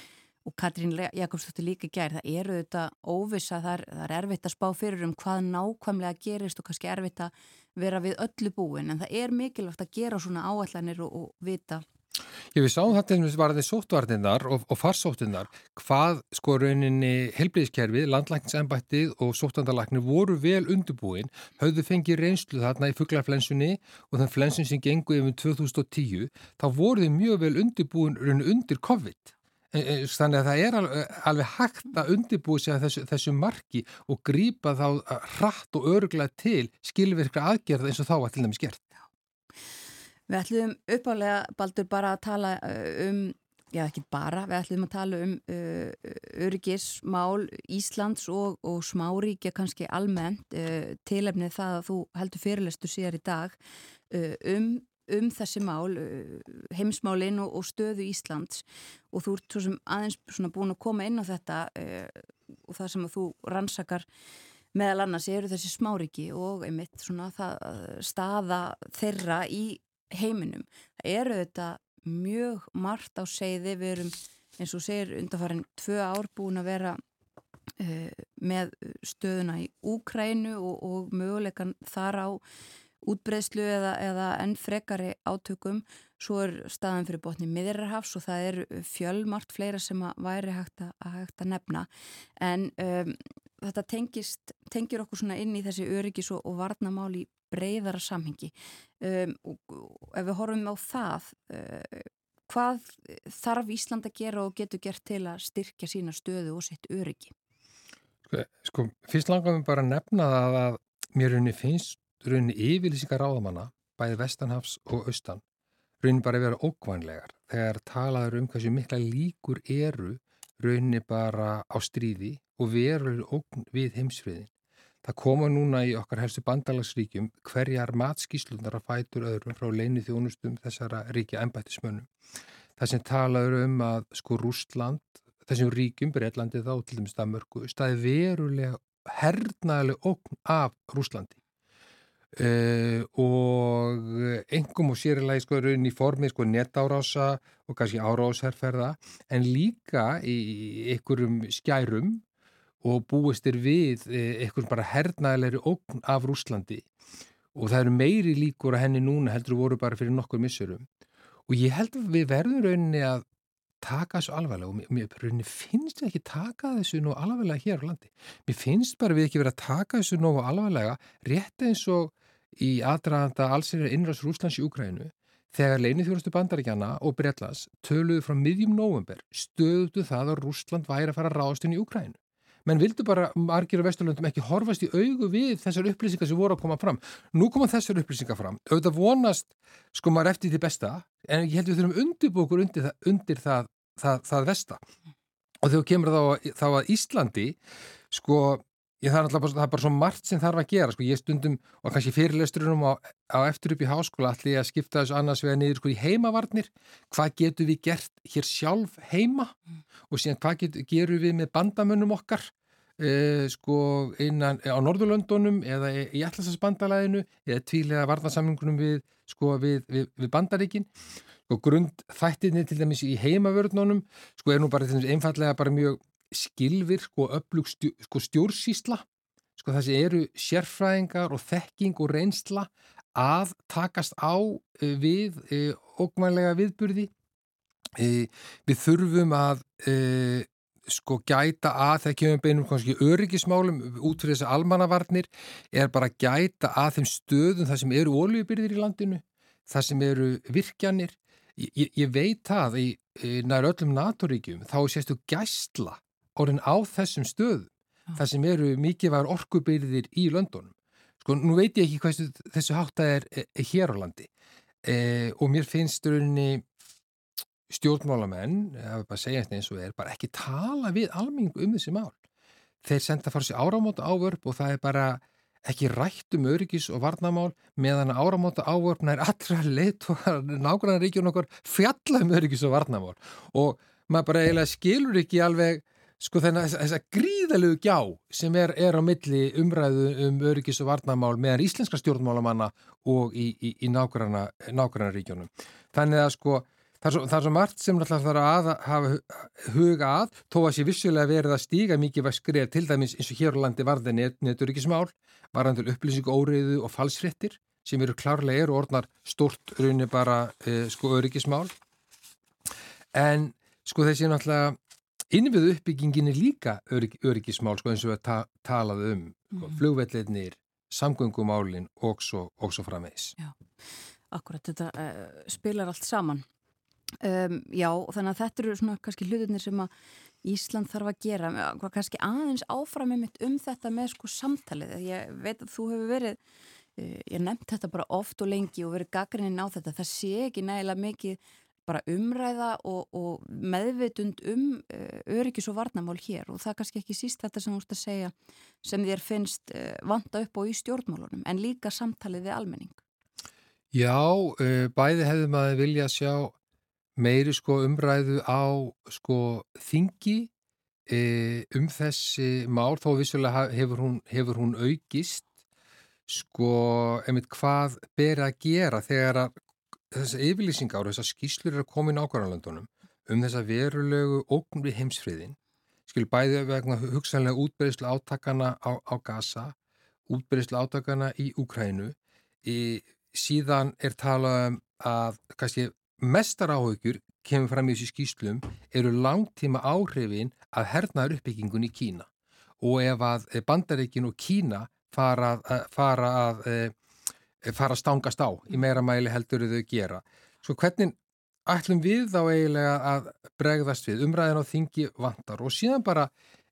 og Katrín Jakobsdóttir líka gær það eru þetta óvisa, það er, það er erfitt að spá fyrir um hvað nákvæmlega gerist og kannski erfitt að vera við öllu búin en það er mikilvægt að gera svona áallanir og, og vita Ég við sáum þetta eins og var þetta sóttvarninnar og, og farsóttinnar hvað sko rauninni helbriðiskerfið, landlækningsembættið og sóttandarlæknir voru vel undirbúin, höfðu fengið reynslu þarna í fugglarflensunni og þann flensun sem gengur yfir 2010 þá voru þið mjög vel undirbúin rauninni undir COVID. E, e, þannig að það er alveg, hægt að undirbúi sig að þessu, þessu marki og grýpa þá hratt og öruglega til skilverkra aðgerða eins og þá að til dæmis gert. Við ætlum uppálega, Baldur, bara að tala uh, um, já ekki bara, við ætlum að tala um uh, öryggismál Íslands og, og smáríkja kannski almennt uh, tilefnið það að þú heldur fyrirlestu síðar í dag uh, um, um þessi mál, uh, heimsmálinn og, og stöðu Íslands. Og þú ert svo sem aðeins búin að koma inn á þetta uh, og það sem að þú rannsakar meðal annars eru þessi smáriki og einmitt svona það staða þeirra í heiminum. Það eru þetta mjög margt á segði, við erum eins og segir undanfærin tvö ár búin að vera uh, með stöðuna í Úkrænu og, og möguleikan þar á útbreyslu eða, eða enn frekari átökum. Svo er staðan fyrir botni miðrarhafs og það er fjölmart fleira sem að væri hægt að, að, hægt að nefna. En um, þetta tengist, tengir okkur svona inn í þessi öryggis og, og varnamál í breyðara samhengi. Um, og, ef við horfum á það uh, hvað þarf Ísland að gera og getur gert til að styrkja sína stöðu og sitt öryggi? Sko, sko fyrst langar við bara að nefna það að mér rauninni finnst rauninni yfirlýsingar áðamanna bæði Vestanhafs og Austan rauninni bara að vera ókvænlegar þegar talaður um hversu mikla líkur eru rauninni bara á stríði og veru ókn við heimsfriðin Það koma núna í okkar helstu bandalagsríkjum hverjar matskíslunar að fætur öðrum frá leini þjónustum þessara ríkja ennbættismönnum. Það sem talaður um að sko Rústland, þessum ríkjum, Breitlandi þá til dæmis Danmörku, staði verulega hernaðileg okn af Rústlandi. Uh, og engum og sérilega sko raun í formi sko netárása og kannski árásherrferða en líka í ykkurum skærum og búist er við eh, eitthvað bara hernaðilegri ógn af Rúslandi og það eru meiri líkur að henni núna heldur voru bara fyrir nokkur missurum og ég held að við verðum rauninni að taka þessu alvarlega og mér rauninni finnst ekki taka þessu nú alvarlega hér á landi. Mér finnst bara við ekki verið að taka þessu nú alvarlega rétt eins og í aðdraðanda allsirra innræðs Rúslands í Úkrænu þegar leinið þjóðrastu bandaríkjana og Breitlands töluðu frá miðjum november stöðuðu það að Rúsland væri að fara inn í Úkrænu menn vildu bara margir á Vesturlundum ekki horfast í augu við þessar upplýsingar sem voru að koma fram. Nú koma þessar upplýsingar fram. Auðvitað vonast sko maður eftir því besta en ég held við þurfum undirbúkur undir það, undir það, það, það vesta. Og þegar kemur þá, þá að Íslandi sko Ég, það, er bara, það er bara svo margt sem þarf að gera sko. ég stundum, og kannski fyrirlesturunum á, á eftir upp í háskóla allir að skipta þessu annars vega niður sko, í heimavarnir hvað getur við gert hér sjálf heima mm. og síðan hvað getur, gerum við með bandamönnum okkar eh, sko innan á Norðurlöndunum eða í Allarsasbandalæðinu eða tvílega varðansamlingunum við, sko, við, við, við bandaríkin grund þættinni til dæmis í heimavörðnunum sko er nú bara einfallega bara mjög skilvirk og öflug stjó, sko, stjórnsísla sko þessi eru sérfræðingar og þekking og reynsla að takast á uh, við uh, ógmænlega viðburði e, við þurfum að e, sko gæta að þegar kemur beinum kannski öryggismálum út fyrir þessi almannavarnir er bara gæta að þeim stöðum þar sem eru ólíubyrðir í landinu, þar sem eru virkjanir. Ég, ég veit það í, nær öllum naturíkjum þá sést þú gæstla orðin á þessum stöðum, ja. þar sem eru mikið var orkubyrðir í löndunum. Sko nú veit ég ekki hvað þessu hátta er, er, er hér á landi e, og mér finnst rauninni stjórnmálamenn, ef við bara segja þetta eins og er, bara ekki tala við almenningu um þessi mál. Þeir senda fara sér áramóta ávörp og það er bara ekki rætt um öryggis og varnamál meðan áramóta ávörpna er allra leitt og nákvæmlega ríkjum okkur fjalla um öryggis og varnamál og maður bara eiginlega skilur ekki alveg sko þennan þessa gríðalegu gjá sem er, er á milli umræðu um öryggis og varnamál meðan íslenska stjórnmálamanna og í, í, í nákvæmlega ríkjunum. Þannig að sko Það er, svo, það er svo margt sem náttúrulega þarf að hafa huga að, þó að sé vissulega verið að stíga mikið væskrið til dæmis eins og hér á landi varði neturíkismál, varðan til upplýsingu óriðu og falsfrittir sem eru klárlega eru orðnar stort raunni bara e, sko öryggismál. En sko þessi náttúrulega innviðu uppbyggingin er líka örygg, öryggismál sko eins og við ta talaðu um sko, mm. flugvellinir, samgöngumálin og svo, svo framvegs. Já, akkurat þetta uh, spilar allt saman. Um, já, þannig að þetta eru svona kannski hlutinir sem að Ísland þarf að gera, kannski aðeins áfram með mitt um þetta með sko samtalið ég veit að þú hefur verið uh, ég nefnt þetta bara oft og lengi og verið gaggrinnin á þetta, það sé ekki nægilega mikið bara umræða og, og meðvitund um uh, öryggis og varnamál hér. Og það kannski ekki síst þetta sem þú ert að segja sem þér finnst uh, vanda upp og í stjórnmálunum en líka samtalið við almenning. Já, bæði hefðum að vilja sjá meiri sko umræðu á sko þingi e, um þessi mál. Þó vissulega hefur hún, hefur hún aukist sko einmitt hvað ber að gera þegar að þessar yfirlýsingar og þessar skýslur er að koma í nákvæmlandunum um þessa verulegu ógn við heimsfriðin skil bæði vegna hugsanlega útbyrðislu átakana á, á Gaza útbyrðislu átakana í Ukrænu í, síðan er talað um að kannski mestar áhugjur kemur fram í þessu skýslum eru langtíma áhrifin af hernaður uppbyggingun í Kína. Og ef að bandaríkin og Kína fara að, fara að, e, fara að stangast á í meira mæli heldur þau gera. Svo hvernig ætlum við þá eiginlega að bregðast við umræðin á þingi vantar og síðan bara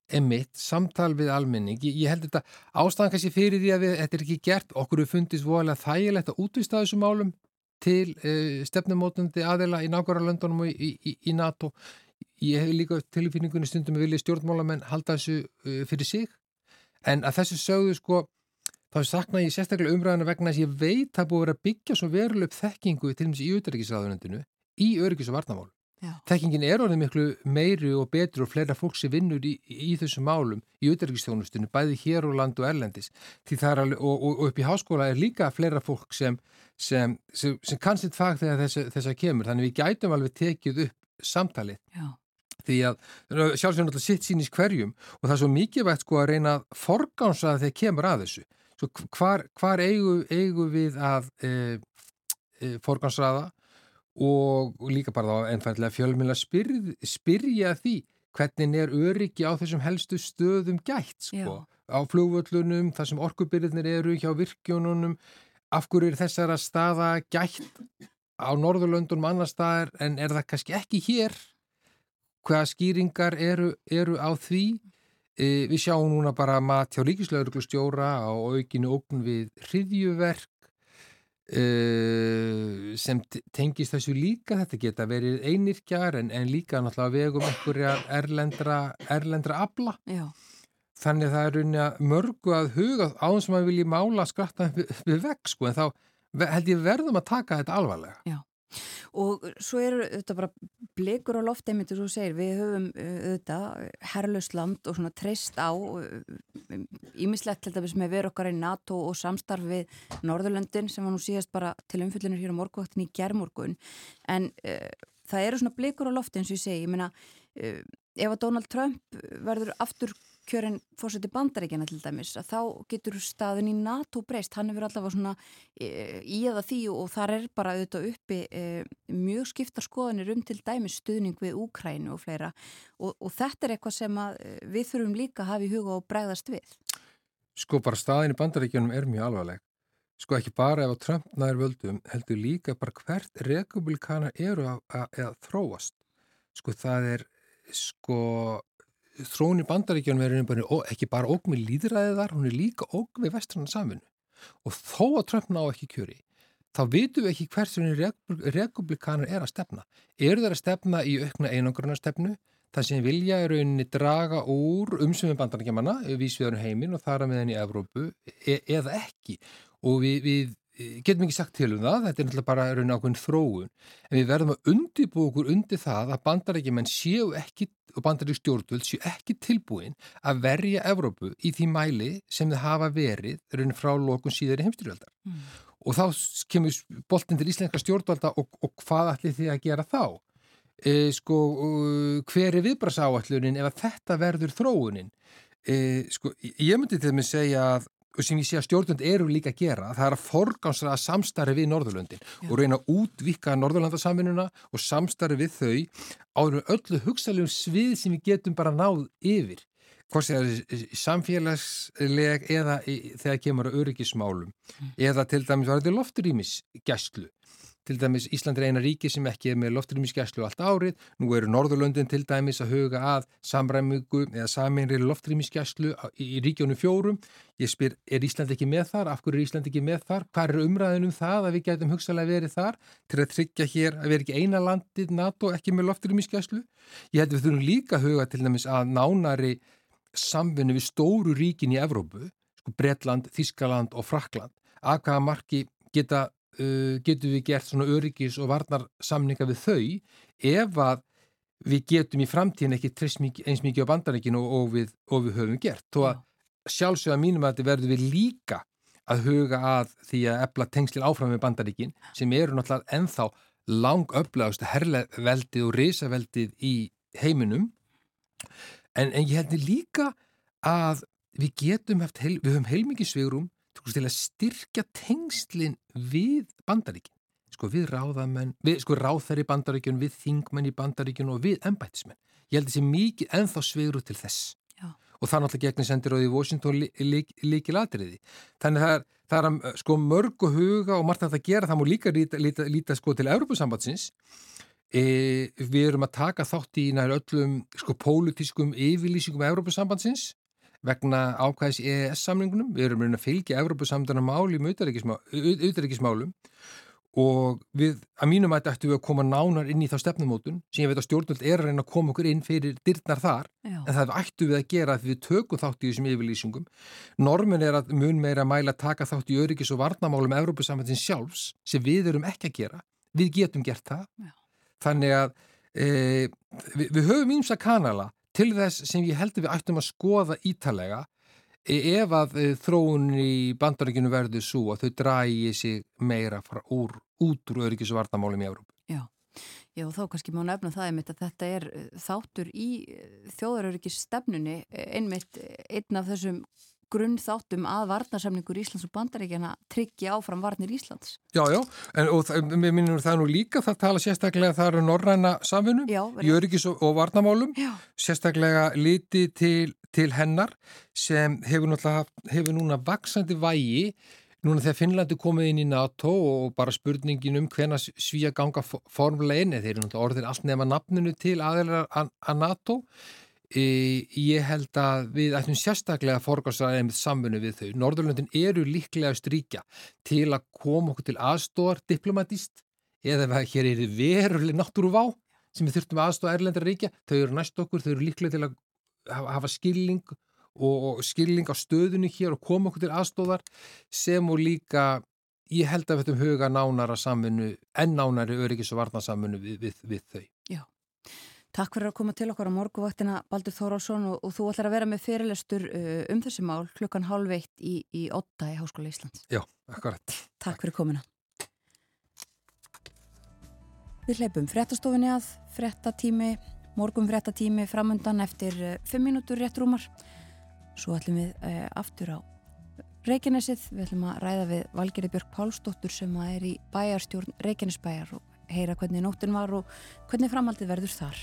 emitt, samtal við almenning. Ég, held þetta ástæðan kannski fyrir því að við, þetta er ekki gert, okkur er fundist voðalega þægilegt að útvista þessum málum til uh, stefnumótandi aðela í nákvæmlega löndunum og í, í, í NATO ég hef líka tilfinningunni stundum að vilja stjórnmálamenn halda þessu uh, fyrir sig en að þessu sögðu sko þá sakna ég sérstaklega umræðana vegna að ég veit að búið að vera byggja svo veruleg þekkingu til dæmis í auðverkisraðunendinu í öryggis og varnamál Já. Þekkingin er orðið miklu meiri og betri og fleira fólk sem vinnur í, í þessum málum í auðverkistjónustinu, bæði hér og land og erlendis alveg, og, og, og upp í háskóla er líka fleira fólk sem, sem, sem, sem kannsitt fag þegar þess að kemur. Þannig við gætum alveg tekið upp samtalið. Já. Því að sjálfsveit náttúrulega sitt sín í hverjum og það er svo mikilvægt sko að reyna að forgánsa þegar kemur að þessu. Svo hvar, hvar eigum eigu við að e, e, forgánsraða og líka bara þá ennfæðilega fjölmjöla spyrð, spyrja því hvernig er öryggi á þessum helstu stöðum gætt sko, á flugvöllunum, þar sem orkubyrðinir eru hjá virkjónunum, af hverju er þessara staða gætt á Norðurlöndunum annar staðar en er það kannski ekki hér? Hvaða skýringar eru, eru á því við sjáum núna bara mat hjá Ríkislauglustjóra á aukinu ógun við hriðjuverk Uh, sem tengist þessu líka. Þetta geta verið einirkjar en, en líka náttúrulega vegum einhverja erlendra, erlendra abla Já. þannig það er unni að mörgu að huga áðan sem að vilji mála skratta við, veg sko. En þá held ég verðum að taka þetta alvarlega. Já og svo eru þetta bara blikur á lofti einmitt þú segir. Við höfum þetta herrlausland og svona treyst á ímislegt til dæmis með veru okkar í NATO og samstarf við Norðurlöndin sem var nú síðast bara til umfylgjunir hér á morguvaktin í gerðmorgun en uh, það eru svona blikur á lofti eins og ég segi, ég meina uh, ef að Donald Trump verður aftur kjörin fórseti bandaríkjana til dæmis að þá getur staðin í NATO breyst, hann hefur allavega svona e, í eða því og þar er bara auðvitað uppi e, mjög skiptar skoðanir um til dæmis stuðning við Úkrænu og fleira og, og þetta er eitthvað sem e, við þurfum líka að hafa í huga og bregðast við. Sko bara staðin í bandaríkjunum er mjög alvarleg. Sko ekki bara ef að Trump nær völdum heldur líka bara hvert republikanar eru að, að, að þróast. Sko það er sko þróun í bandaríkjónum er ekki bara óg með líðræðið þar, hún er líka óg við vestrannan samfunnu og þó að Trump ná ekki kjöri þá vitum við ekki hversu republikanar er að stefna. Eru þeir að stefna í aukna einangrunarstefnu? Það sem vilja er rauninni draga úr umsumum bandaríkjamanna vísviðarum heiminn og þar að með henni í Evrópu e eða ekki. Og við, við getum ekki sagt til um það, þetta er náttúrulega bara raun ákveðin þróun, en við verðum að undibú okkur undir það að bandarækjumenn séu ekki, og bandarækjum stjórnvöld séu ekki tilbúin að verja Evrópu í því mæli sem þið hafa verið raun frá lokun síðar í heimstyrjöldar. Mm. Og þá kemur boltin til íslenska stjórnvalda og, og hvað ætli þið að gera þá? E, sko, hver er viðbrasáallunin ef að þetta verður þróunin? E, sko, ég myndi til að segja að og sem ég sé að stjórnund eru líka að gera það er að forgámsraða samstarfi við Norðurlöndin Já. og reyna að útvika Norðurlandasamvinnuna og samstarfi við þau áður öllu hugsalegum svið sem við getum bara náð yfir hvort það er samfélagsleg eða þegar kemur að öryggismálum mm. eða til dæmis var þetta lofturýmis gæslu Til dæmis Ísland er eina ríki sem ekki er með loftrýmisgæslu allt árið. Nú eru Norðurlöndin til dæmis að huga að samræmingu eða saminri loftrýmisgæslu í, ríkjónu fjórum. Ég spyr, er Ísland ekki með þar? Af hverju er Ísland ekki með þar? Hvað er umræðin um það að við getum hugsalega verið þar til að tryggja hér að vera ekki eina landið NATO ekki með loftrýmisgæslu? Ég held að við þurfum líka að huga til dæmis að nánari samvinni við stóru ríkin í Evrópu, sko Bretland, Þískaland og Frakland, að hvaða marki geta uh, getum við gert svona öryggis og varnar samninga við þau ef að við getum í framtíðin ekki trist eins mikið á bandaríkinu og, og, við, og við höfum gert. Þó að sjálfsögða mínum að þetta verður við líka að huga að því að ebla tengslinn áfram með bandaríkin sem eru náttúrulega ennþá langöflagast herrveldið og risaveldið í heiminum en, en ég heldur líka að við getum haft, heil, við höfum heilmikið svegrum til að styrkja tengslinn við bandaríkin sko við ráðamenn, við sko ráþæri bandaríkjun, við þingmenn í bandaríkjun og við ennbættismenn. Ég held þessi mikið ennþá svegru til þess Já. og það náttúrulega gegnir sendir á því Washington líki latriði. Þannig það er, það er að sko mörgu huga og margt að það gera, það múr líka líta, líta, líta sko til Európusambatsins e, við erum að taka þátt í nær öllum sko pólitískum yfirlýsingum Európusambatsins vegna ákvæðis EES-samlingunum. Við erum að fylgja Evrópusamdana máli um auðverikismálum og við, að mínum að þetta ættu við að koma nánar inn í þá stefnumótun sem ég veit að stjórnvöld er að reyna að koma okkur inn fyrir dyrnar þar, Já. en það ættu við að gera því við tökum þátt í þessum yfirlýsingum. Normin er að mun meira mæla að taka þátt í öryggis og varnamálum Evrópusamdana sjálfs sem við erum ekki að gera. Við getum gert það. Já. Þannig að e, við, við höfum ímsa kanala til þess sem ég heldur við ættum að skoða ítalega e, ef að e, þróun í bandaríkinu verður svo að þau drægi sig meira úr, út úr öryggis og vartamálum í Európa. Já. Já, þá kannski má nefna það einmitt að þetta er e, þáttur í þjóðaröryggis stefnunni einmitt einn af þessum grunn þáttum að varnarsamningur Íslands og Bandaríkjana tryggja áfram varnir Íslands. Já, já, en og við minnum það nú líka, það tala sérstaklega það eru norræna samfunum í öryggis og, og varnamálum, já. sérstaklega liti til, til hennar sem hefur, hefur núna vaksandi vægi núna þegar Finnlandi komið inn í NATO og bara spurningin um hvena svíja ganga formlegin, þeir eru náttúrulega orðin allt nefna nafninu til aðeinar að NATO Ég held að við ætlum sérstaklega að forgásraða með samfunnu við þau. Norðurlöndin eru líklega stríkja til að koma okkur til aðstóðar diplomatist eða ef hér er veruleg náttúruvá sem við þurftum aðstóða erlendar ríkja. Þau eru næst okkur, þau eru líklega til að hafa skilling og skilling á stöðunni hér og koma okkur til aðstóðar sem og líka ég held að við ætlum huga nánara samfunnu en nánari öryggis og varnasamfunnu við, við, við þau. Takk fyrir að koma til okkar á morguvaktina Baldur Þórásson og, og þú ætlar að vera með fyrirlestur uh, um þessi mál klukkan halv eitt í, í 8 í Háskóla Íslands. Já, akkurat. Takk, Takk fyrir komina. Við hleypum frettastofinni að, frettatími, morgum frettatími framöndan eftir 5 uh, mínútur rétt rúmar. Svo ætlum við uh, aftur á Reykjanesið, við ætlum að ræða við Valgeri Björk Pálsdóttur sem er í bæjarstjórn Reykjanesbæjar og heyra hvernig nóttin var og hvernig framhaldið verður þar.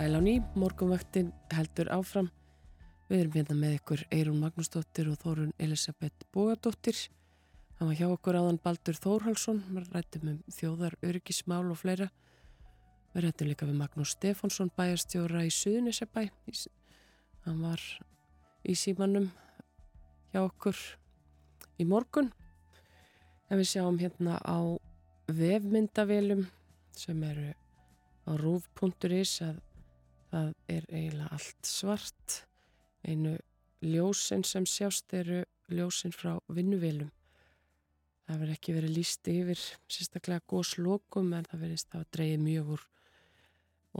Sæl á ný, morgunvaktin heldur áfram. Við erum hérna með ykkur Eirún Magnúsdóttir og Þórun Elisabeth Bógadóttir. Það var hjá okkur áðan Baldur Þórhalsson, við rættum um þjóðar, öryggismál og fleira. Við rættum líka við Magnús Stefánsson, bæjarstjóra í Suðunisabæ. Hann var í símanum hjá okkur í morgun. En við sjáum hérna á vefmyndavelum sem eru á rúf.is að það er eiginlega allt svart. Einu ljósin sem sjást eru ljósin frá vinnuvélum það verður ekki verið líst yfir sérstaklega góðslokum en það verðist að dreyja mjög úr,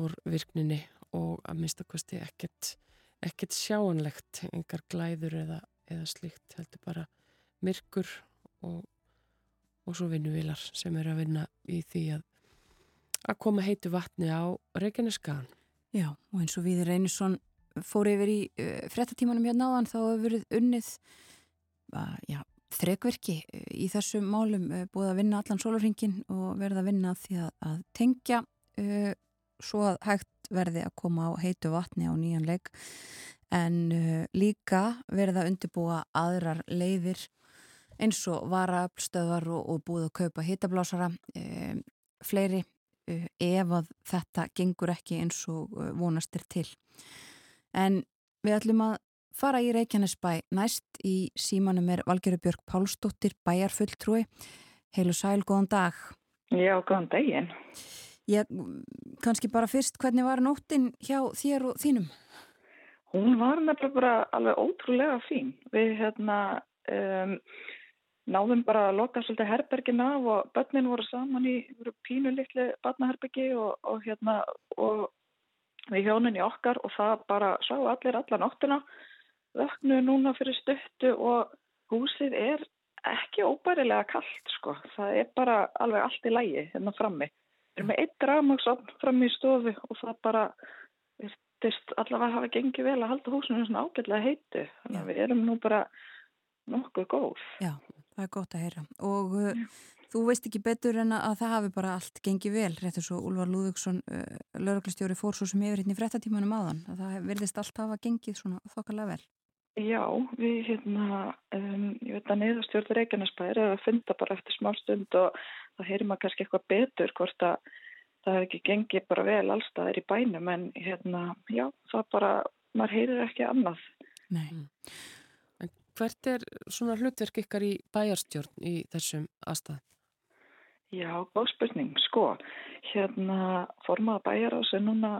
úr virkninni og að minnstakosti ekkert ekkert sjáanlegt engar glæður eða, eða slíkt heldur bara myrkur og, og svo vinnuvilar sem eru að vinna í því að að koma heitu vatni á Reykjaneskan Já, og eins og Víður Einarsson fór yfir í uh, frettatímanum hérna áðan þá hefur verið unnið uh, já, þrekverki uh, í þessum málum búið að vinna allan sólurringin og verða að vinna því að, að tengja svo að hægt verði að koma á heitu vatni á nýjan leik. En líka verða að undirbúa aðrar leiðir eins og varaöflstöðar og, og búið að kaupa hittablásara fleiri Uh, ef að þetta gengur ekki eins og uh, vonastir til. En við ætlum að fara í Reykjanesbæ næst í símanum er Valgerður Björg Pálsdóttir, bæjarfulltrúi. Heilu sæl, góðan dag. Já, góðan daginn. Ég, kannski bara fyrst, hvernig var nóttin hjá þér og þínum? Hún var nefnilega bara alveg ótrúlega fín. Við hérna... Um, náðum bara að loka svolítið herbergin af og börnin voru saman í pínu litli barnaherbyggi og, og hérna og við hjónin í okkar og það bara sá allir alla nóttina vöknu núna fyrir stuttu og húsið er ekki óbærilega kallt sko. Það er bara alveg allt í lægi hérna frammi. Við erum með eitt rafmagsofn frammi í stofu og það bara virtist allavega hafa gengið vel að halda húsinu svona ágætlega heitu. Þannig að við erum nú bara nokkuð góð. Já Það er gott að heyra og uh, þú veist ekki betur en að það hafi bara allt gengið vel, réttur svo Úlvar Lúðvíksson uh, lauruglistjóri fór svo sem yfir hérna í frettatímanum áðan, að það verðist allt hafa gengið svona þokkalega vel. Já, við hérna, um, ég veit að neðastjórður Reykjanesbæri er að funda bara eftir smá stund og það heyrir maður kannski eitthvað betur hvort að það hefði ekki gengið bara vel allstaðir í bænum en hérna, já, það bara, maður heyrir ekki annað. Nei. Hvert er svona hlutverk ykkar í bæjarstjórn í þessum aðstæð? Já, góð spurning. Sko, hérna formaða bæjar á sig núna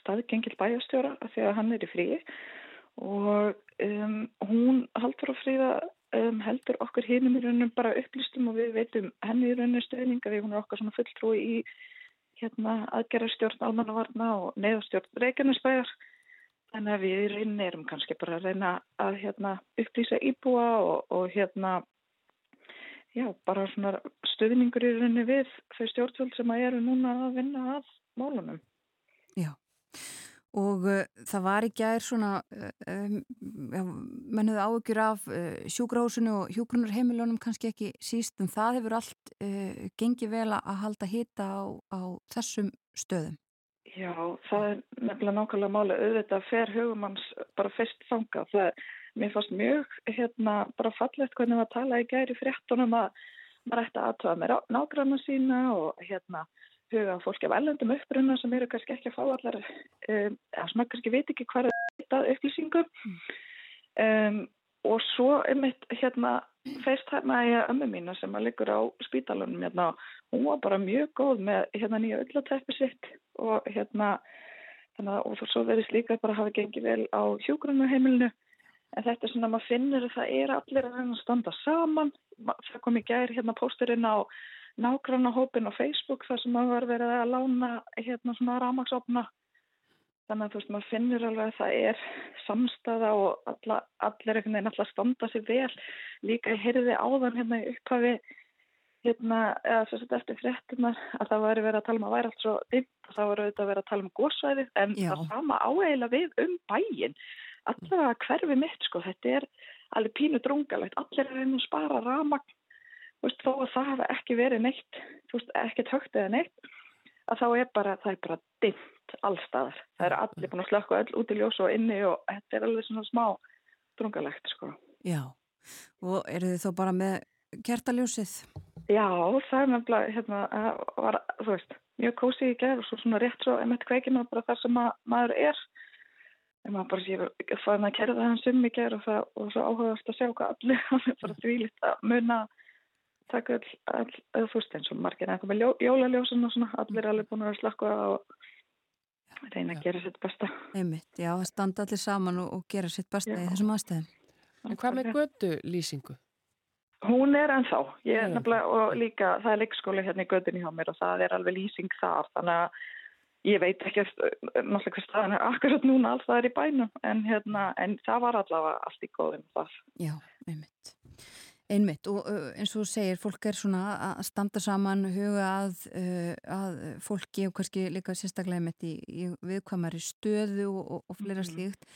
staðgengil bæjarstjóra að hann er í fríi og um, hún haldur á fríða um, heldur okkur hinnum í raunum bara upplýstum og við veitum henni í rauninu stöðninga því hún er okkar svona fulltrúi í hérna aðgerðarstjórn almannavarna og neðastjórn Reykjanesbæjar Þannig að við í rauninni erum kannski bara að reyna að hérna, upplýsa íbúa og, og hérna, já, bara stuðningur í rauninni við þau stjórnvöld sem að eru núna að vinna að málunum. Já, og uh, það var ekki aðeins svona uh, um, mennuðu áökjur af uh, sjúkrahúsinu og hjúgrunarheimilunum kannski ekki síst en það hefur allt uh, gengið vel að halda hita á, á þessum stöðum. Já, það er nefnilega nákvæmlega máli auðvitað fer hugumanns bara fyrst þanga. Það er, mér fannst mjög hérna bara fallegt hvernig maður tala í gæri fréttunum að maður ætti aðtöða með nágranna sína og hérna huga fólki af ellendum upprunna sem eru kannski ekki að fá allar um, eða sem kannski veit ekki er þetta upplýsingum. Um, og svo er mitt hérna feisthæmaði ömmu mína sem að liggur á spítalunum hérna hún var bara mjög góð með hérna nýja öllatæppi sitt og hérna þannig og svo verðist líka bara hafa gengið vel á hjógrunarheimilinu en þetta er svona að maður finnir að það er allir að standa saman. Það kom í gæri hérna pósturinn á nágranna hópin á Facebook þar sem maður verið að lána hérna svona ramagsopna þannig að þú veist maður finnir alveg að það er samstaða og alla, allir einhvern veginn alltaf standa sér vel. Líka ég heyrði áðan hérna í upphafi hérna eða svo sett eftir fréttunar að það væri verið að tala um að væri allt svo dimt og það var auðvitað að vera að tala um góðsvæði en Já. það sama áeila við um bæin allavega hverfi mitt sko þetta er alveg pínu drungalegt. Allir er einu að spara ramagn veist, þó að það hafa ekki verið neitt, veist, ekkert högt eða neitt, að þá er bara, það er bara dimt allstaðar. Það er allir búin að slökka öll út í ljós og inni og þetta er alveg svona smá drungalegt, sko. Já, og eru þið þó bara með kertaljósið? Já, það er nefnilega, hérna, var, þú veist, mjög kósið í gerð og svo svona rétt svo, emitt kveikið maður bara þar sem maður er en maður bara sé að það að kerða hans um í gerð og það og svo áhugast að sjá hvað allir, <laughs> það er bara þvílitt að munna taka all, all, all þú veist eins og margir eitthvað með ljó, jólaljósun og svona, allir er alveg búin að slakka og reyna að gera sitt besta. Einmitt, já, það standa allir saman og, og gera sitt besta já. í þessum aðstæðum. En hvað með götu lýsingu? Hún er ennþá, ég er nefnilega, og líka það er leikskóli hérna í gödunni hjá mér og það er alveg lýsing þar, þannig að ég veit ekki náttúrulega hvað staðan er akkurat núna alls það er í bænum, en hérna, en það var allavega allt í góðum þar. Já, einmitt. Einmitt og eins og þú segir, fólk er svona að standa saman, huga að, að fólki og kannski líka sérstaklega með þetta í, í viðkvamari stöðu og, og fleira mm -hmm. slíkt.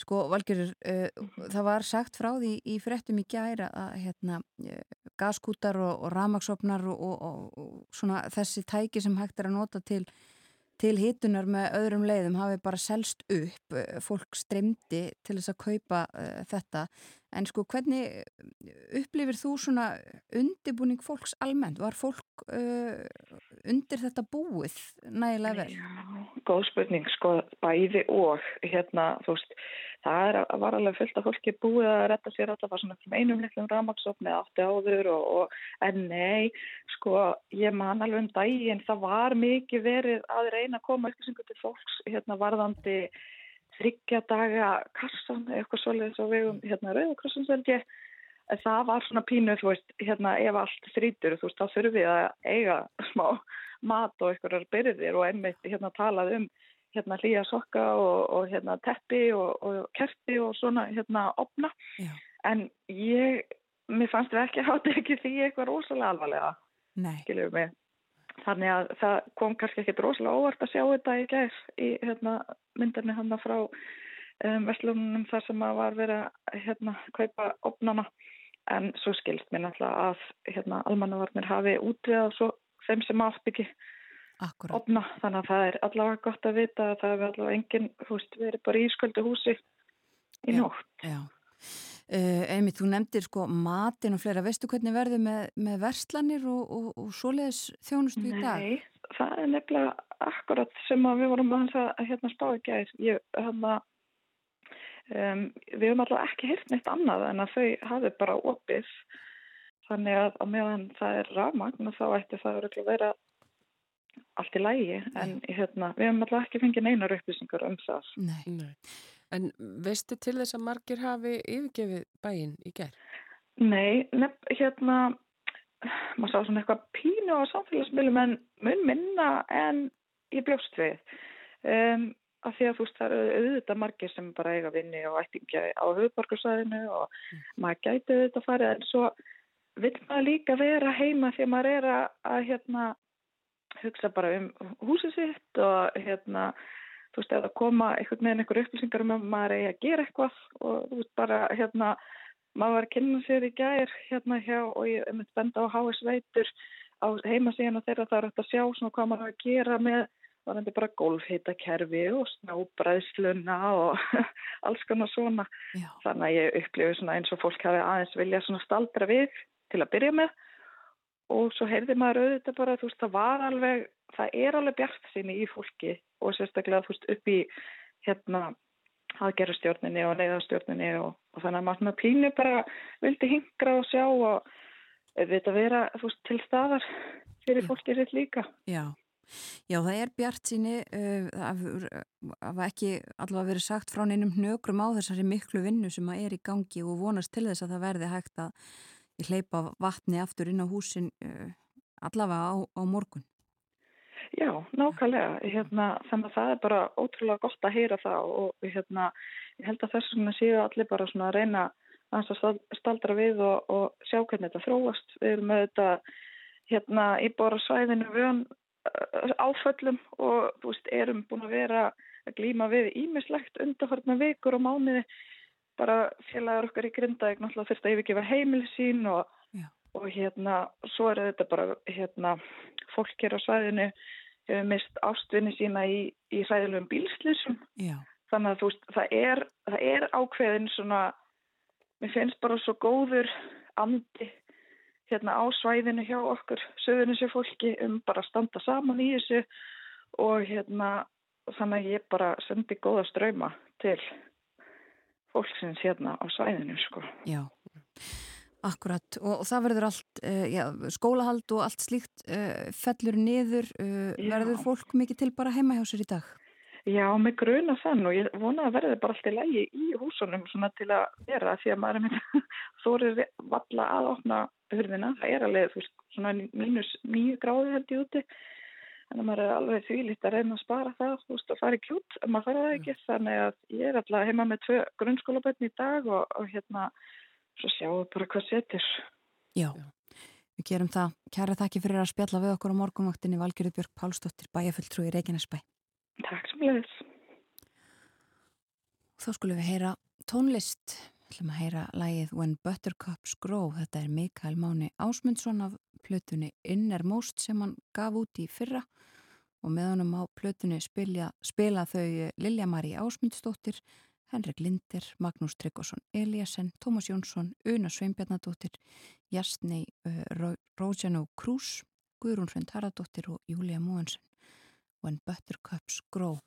Sko, Valgjörur, uh, það var sagt frá því í frettum í gæra að hérna, gaskútar og, og ramagsopnar og, og svona þessi tæki sem hægt er að nota til til hitunar með öðrum leiðum hafi bara selst upp, fólk streymdi til þess að kaupa uh, þetta en sko hvernig upplifir þú svona undibúning fólks almennt? Var fólk uh, undir þetta búið nægilega vel? Já, góð spurning, sko bæði og hérna þú veist það er, var alveg fullt af fólki búið að retta sér alltaf að svona einum litlum ramagsofni afti áður og, og en nei, sko ég man alveg um daginn, það var mikið verið að reyna að koma upplýsingu til fólks hérna varðandi þryggja daga kassan, eitthvað svolítið svo vegum hérna rauðakrossan selgi það var svona pínu, þú veist, hérna ef allt þrítur, þú veist, þá þurfum við að eiga smá mat og einhverjar byrðir og einmitt hérna talað um hérna hlýja sokka og, og hérna teppi og, og kerti og svona hérna opna. Já. en ég, mér fannst við ekki hátta ekki því eitthvað rosalega alvarlega skiljum mig þannig að það kom kannski ekki rosalega óvart að sjá þetta í gæð í hérna, myndarni hann frá um, vestlunum þar sem að var verið að hérna, kaupa opnana en svo skilst mér náttúrulega að hérna, almannavarnir hafi útviðað svo þeim sem Akkurat. opna þannig að það er allavega gott að vita að það er allavega enginn, við erum bara í sköldu húsi í já, nótt. Já, uh, einmitt, þú nefndir sko matin og fleira, veistu hvernig verður með, með verslanir og, og, og svoleiðis þjónustu í dag? Nei, það er nefnilega akkurat sem við vorum að, að hérna spá ekki að ég, hérna, um, við höfum allavega ekki hirt neitt annað en að þau hafi bara opið þannig að, að meðan það er rafmagn þá ætti það að vera allt í lægi en hérna, við hefum alltaf ekki fengið neinar upplýsingar um það. Nei. Nei. En veistu til þess að margir hafi yfirgefið bæinn í gerð? Nei, nefn, hérna, maður sá svona eitthvað pínu á samfélagsmiðlum en mun minna en ég bljóst við. Um, af því að þú veist það eru auðvitað margir sem bara eiga vinni og ættingja á höfuborgarsæðinu og mm. maður gæti auðvitað farið en svo vil maður líka vera heima því að maður er að, að hérna hugsa bara um húsið sitt og hérna þú veist, eða koma einhvern veginn einhver upplýsingar um að maður eigi að gera eitthvað og þú veist, bara hérna, maður var að kynna sér í gær hérna hjá og ég hef myndið benda á HS Veitur á heimasíðan og þeirra það er hægt að sjá svona hvað maður er að gera með varandi bara golfhitakerfi og snábræðsluna og <laughs> alls konar svona. Já. Þannig að ég upplifi svona eins og fólk hafi aðeins vilja svona staldra við til að byrja með og svo heyrði maður auðvitað bara, þú veist, það var alveg, það er alveg bjart sinni í fólki og sérstaklega, þú veist, upp í hérna aðgerastjórninni og neyðastjórninni og, og þannig að maður svona pínu bara vildi hingra og sjá og auðvitað vera, þú veist, til staðar fyrir fólkið sitt líka. Já. Já, það er bjart síni uh, að ekki allavega verið sagt frá neinum hnögrum á þessari miklu vinnu sem að er í gangi og vonast til þess að það verði hægt að hleypa vatni aftur inn á húsin uh, allavega á, á morgun. Já, nákvæmlega. Hérna, þannig að það er bara ótrúlega gott að heyra það og hérna, ég held að þess vegna séu allir bara að reyna að staldra við og, og sjá hvernig þetta þróast. Við erum með þetta hérna, í bóra svæðinu vön áföllum og veist, erum búin að vera að glýma við ímislegt undarfarnar vikur og mánuði bara félagar okkar í Grindavík náttúrulega þurft að yfirgefa heimil sín og, og hérna svo er þetta bara hérna fólk hér á svæðinu hefur mist ástvinni sína í, í sæðilegum bílslýsum þannig að þú veist, það er, það er ákveðin svona, mér finnst bara svo góður andi hérna á svæðinu hjá okkur söðunisju fólki um bara að standa saman í þessu og hérna þannig að ég bara sendi góða ströyma til fólksins hérna á svæðinu sko. Já, akkurat og, og það verður allt, uh, já, skólahald og allt slíkt uh, fellur niður, uh, verður fólk mikið til bara heima hjá sér í dag? Já, með gruna þann og ég vona að verði bara alltaf lægi í húsunum svona til að vera því að maður er með <laughs> þórir valla að opna hurðina. Það er alveg veist, svona mínus nýju gráði held ég úti en maður er alveg þvílít að reyna að spara það veist, og fara í kjút en maður fara það ekki. Þannig að ég er alltaf heima með tvö grunnskólabötni í dag og, og hérna svo sjáum við bara hvað setur. Já. Við gerum það. Kæra þakki fyrir að spjalla við okkur á morgunvaktinni Valgjörður Björg Pálsdóttir, bæjafulltrú í Reykjanesbæ. Takk sem leiðis. Þá skulum við heyra tónlist. Við ætlum að heyra lægið When Buttercups Grow. Þetta er Mikael Máni Ásmundsson af plötunni Innermost sem hann gaf út í fyrra og með honum á plötunni spila, spila þau Lilja Marí Ásmundsdóttir, Henrik Linder, Magnús Tryggvason Eliasson, Tómas Jónsson, Una Sveinbjarnadóttir, Jasnei uh, Rózjanó Krús, Guðrún Svend Haradóttir og Júlia Móhansson. when buttercups grow.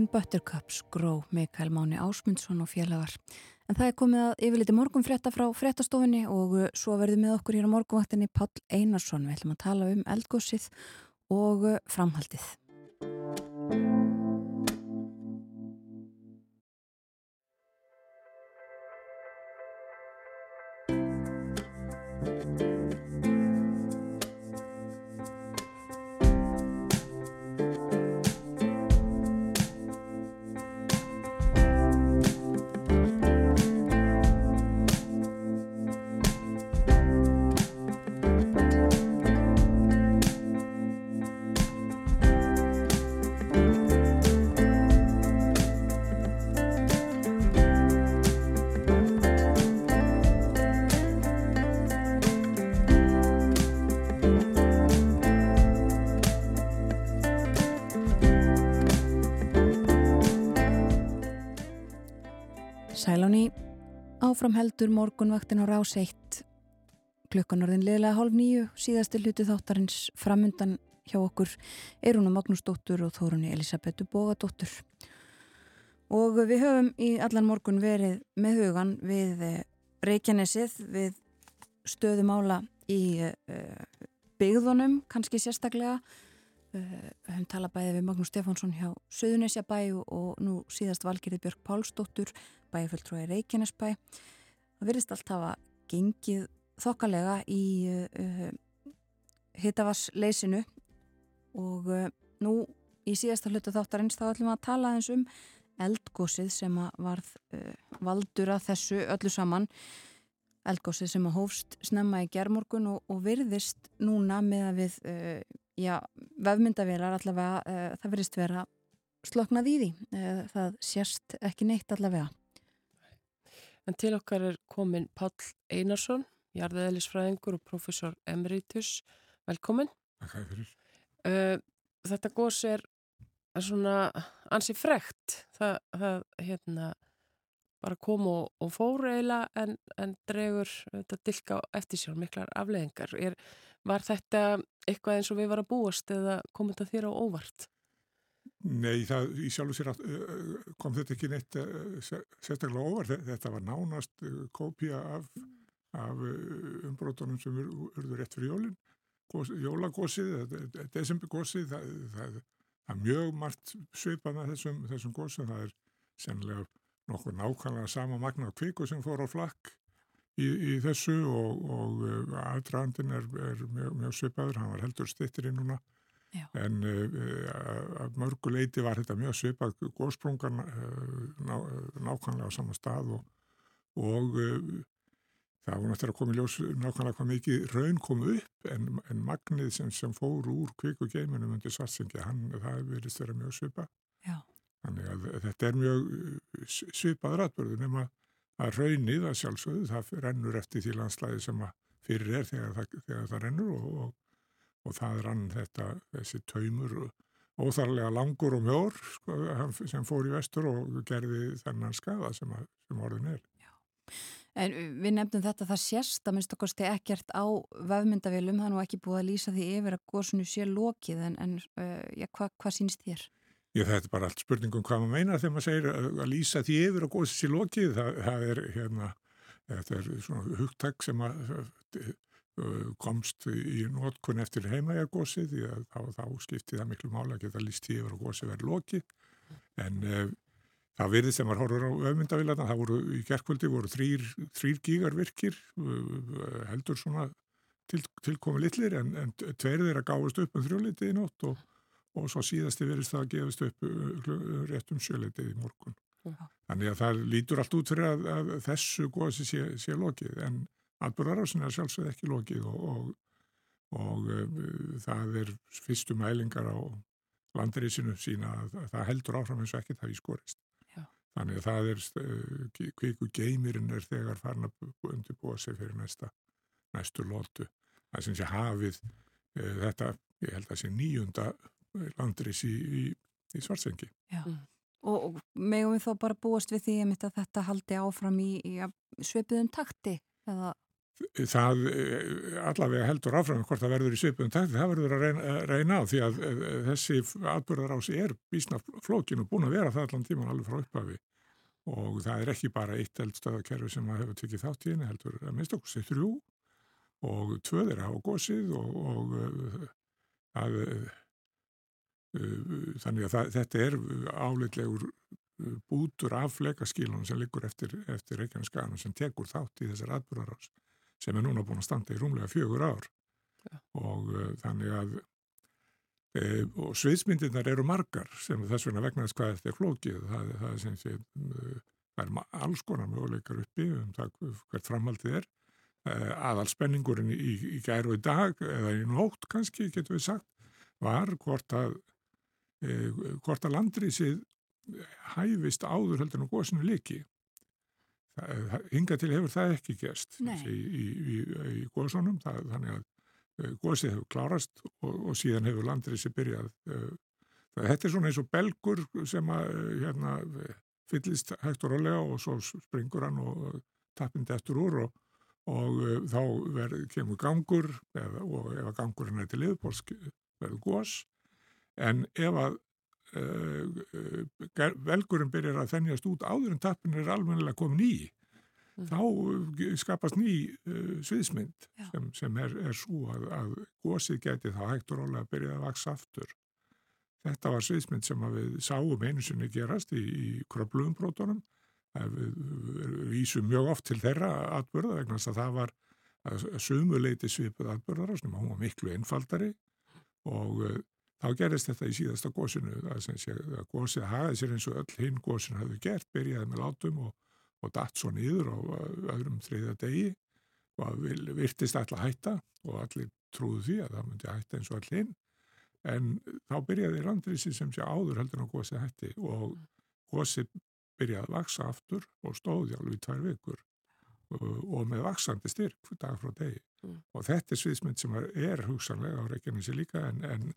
When Buttercups Grow, Mikael Máni Ásmundsson og félagar. En það er komið að yfirleiti morgunfrétta frá fréttastofinni og uh, svo verðum við okkur hér á morgunvaktinni Pál Einarsson. Við ætlum að tala um eldgósið og uh, framhaldið. Sælóni áfram heldur morgunvaktin á rás 1 klukkan orðin liðlega hálf nýju síðasti hluti þáttarins framundan hjá okkur Eiruna Magnúsdóttur og Þórunni Elisabetu Bógadóttur og við höfum í allan morgun verið með hugan við eh, Reykjanesið við stöðumála í uh, byggðunum kannski sérstaklega. Uh, við höfum talað bæðið við Magnús Stefánsson hjá Suðunesja bæ og nú síðast valgerið Björg Pálsdóttur bæjarfulltrúi Reykjanesbæ. Það verðist allt hafa gengið þokkalega í uh, hittavarsleysinu og uh, nú í síðasta hlutu þáttarins þá ætlum við að tala eins um eldgósið sem að varð uh, valdur að þessu öllu saman. Eldgósið sem að hófst snemma í gerðmorgun og, og virðist núna með að við já, vefmyndavélar allavega það verðist vera sloknað í því. Það sérst ekki neitt allavega En til okkar er komin Pál Einarsson, jarðeðlisfræðingur og professor emeritus. Velkomin. Takk fyrir. Uh, þetta gós er svona ansi frekt. Það, það hérna, bara kom og, og fór eiginlega en, en dregur þetta dilka eftir sér miklar afleðingar. Er, var þetta eitthvað eins og við varum að búast eða kom þetta þér á óvart? Nei, það, í sjálf og sér kom þetta ekki neitt sérstaklega óvar. Þetta var nánast kópia af, af umbrótunum sem urður rétt fyrir jólinn. Jólagósið, desembergósið, það, það, það er mjög margt svipað með þessum, þessum gósum. Það er sennilega nokkur nákvæmlega sama magna kviku sem fór á flakk í, í þessu og, og afdragandin er, er mjög, mjög svipaður. Hann var heldur stittir í núna. Já. en uh, að mörguleiti var þetta mjög svipað góðsprungar uh, ná, nákvæmlega á sama stað og, og uh, það var náttúrulega komið ljós nákvæmlega hvað mikið raun kom upp en, en magnið sem, sem fór úr kvikugeiminum undir svartsengi, hann, það verðist vera mjög svipað þannig að þetta er mjög svipað rætbörðu nema að raunnið að sjálfsögðu, það rennur eftir því landslæði sem að fyrir er þegar það, þegar það rennur og, og og það rann þetta, þessi taumur óþarlega langur og mjór sko, sem fór í vestur og gerði þennan skafa sem, að, sem orðin er. Já. En við nefnum þetta, það sést að minnst okkarstu ekkert á vefmyndavilum, það er nú ekki búið að lýsa því yfir að góðsunu sé lokið, en, en uh, já, hvað hva sínst þér? Já, þetta er bara allt spurningum hvað maður meina þegar maður segir að, að lýsa því yfir að góðsunu sé lokið, það, það er hérna, þetta er svona hugtak sem að komst í nótkunn eftir heimajargósið því að þá, þá skipti það miklu mála að geta líst tífur og gósið verið lokið en uh, það virði sem var horfur á öfmyndavilarna, það voru í gerðkvöldi voru þrýr, þrýr gígarvirkir uh, heldur svona til, tilkomi litlir en, en tverðir að gáðast upp um þrjólitið í nótt og, og svo síðasti verðist það að gefast upp uh, rétt um sjöleitið í morgun. Þannig að það lítur allt út fyrir að, að þessu gósi sé, sé lokið en Atbúrarásin er sjálfsögð ekki lokið og, og, og uh, það er fyrstu mælingar á landarísinu sína að, að það heldur áfram eins og ekkert í skorist. Já. Þannig að það er uh, kviku geimirinn er þegar farin að undirbúa sig fyrir næsta, næstu lótu. Það sem sé hafið uh, þetta, ég held að það sé nýjunda landarís í, í, í svartsengi. Já. Mm. Og, og megum við þá bara búast við því að þetta haldi áfram í, í svipiðum takti eða það eh, allavega heldur áfram hvort það verður í svipum takt, það verður að reyna, reyna á því að þessi atbyrðarási er bísna flókin og búin að vera það allan tíman alveg frá upphafi. Og það er ekki bara eitt eldstöðakerfi sem að hefur tekið þátt í henni heldur að minnst okkur sé þrjú. Og tvöð er að hafa gósið og, og að, þannig að það, þetta er áleitlegur bútur af fleikaskílunum sem liggur eftir, eftir Reykjaneskaganum sem tekur þátt í þessar atbyrðarás sem er núna búin að standa í rúmlega fjögur ár. Ja. og uh, þannig að e, og sviðsmyndirnar eru margar sem þess vegna vegna þess hvað þetta er flókið. Það, það er sem sé það er alls konar möguleikar uppi um það hvert framhaldið er. E, aðalspenningurinn í, í gæru í dag eða í nótt kannski getur við sagt var hvort að e, hvort að landrísið hæfist áður heldur og góðsinu líki Hinga til hefur það ekki gerst í, í, í, í góðsónum, þannig að uh, góðsið hefur klárast og, og síðan hefur landriðsi byrjað. Uh, þetta er svona eins og belgur sem að uh, hérna, fyllist hægt og rólega og svo springur hann og tappindi eftir úr og, og þá verð, kemur gangur eða, og ef að gangurinn er til liðbórs verður góðs en ef að velgurinn byrjar að þennjast út áður en tappin er alveg komin í. Mm. þá uh, skapast ný sviðsmynd sem, sem er, er svo að, að gósið geti þá hægt og rólega að byrja að vaksa aftur. Þetta var sviðsmynd sem við sáum einu sinni gerast í, í kröplunbrótunum við vísum mjög oft til þeirra atbyrða vegna að það var sumuleiti svipuð atbyrðar og hún var miklu einfaldari. Og Þá gerist þetta í síðasta gósinu, að gósið hafði sér eins og öll hinn gósinu hafði gert, byrjaði með látum og, og datt svo nýður á öðrum þriða degi og virtist alltaf hætta og allir trúðu því að það myndi hætta eins og all hinn. En þá byrjaði landrísi sem sé áður heldur á gósið hætti og gósið byrjaði að vaksa aftur og stóði alveg í tvær vikur og með vaksandi styrk dag frá degi. Mm. Og þetta er sviðsmynd sem er hugsanlega á Reykjanesi líka en, en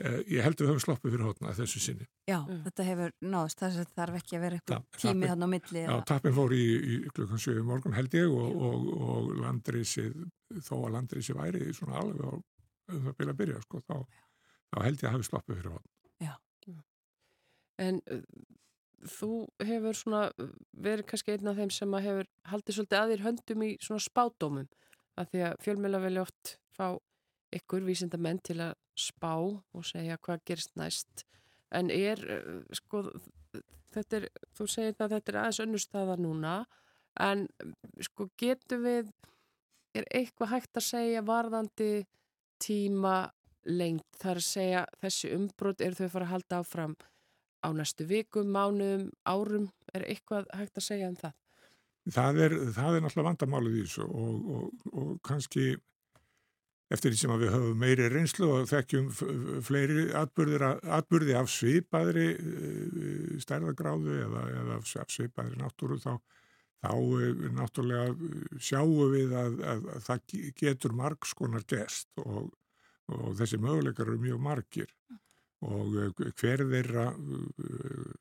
ég held að við höfum sloppið fyrir hótna þessu sinni. Já, mm. þetta hefur náðist, þess að það þarf ekki að vera eitthvað Ta tími þannig á milli. Já, tappin fór í, í klukkan 7 morgun held ég og, og, og landrísið, þó að landrísið væri svona alveg á um það byrja að byrja, sko, þá, þá held ég að hafi sloppið fyrir hótna. Já. En uh, þú hefur svona verið kannski einn af þeim sem hefur haldið svolítið aðir höndum í svona spátumum, að því að fjölmjöla velja oft fá ykkur vísindamenn til að spá og segja hvað gerist næst. En er, eh, sko þetta er, þú segir það að þetta er aðeins önnustada núna en sko getur við er eitthvað hægt að segja varðandi tíma lengt þar að segja þessi umbrot er þau fara að halda áfram á næstu vikum, mánuðum, árum? Er eitthvað hægt að segja um það? Það er, það er náttúrulega vandamálið í þessu og, og, og kannski eftir því sem við höfum meiri reynslu og þekkjum fleiri atbyrði af svipaðri eh, stærðagráðu eða, eða af svipaðri náttúru þá, þá eh, náttúrulega sjáum við að, að, að það getur margskonar gest og, og þessi möguleikar eru mjög margir. Og eh, hver þeirra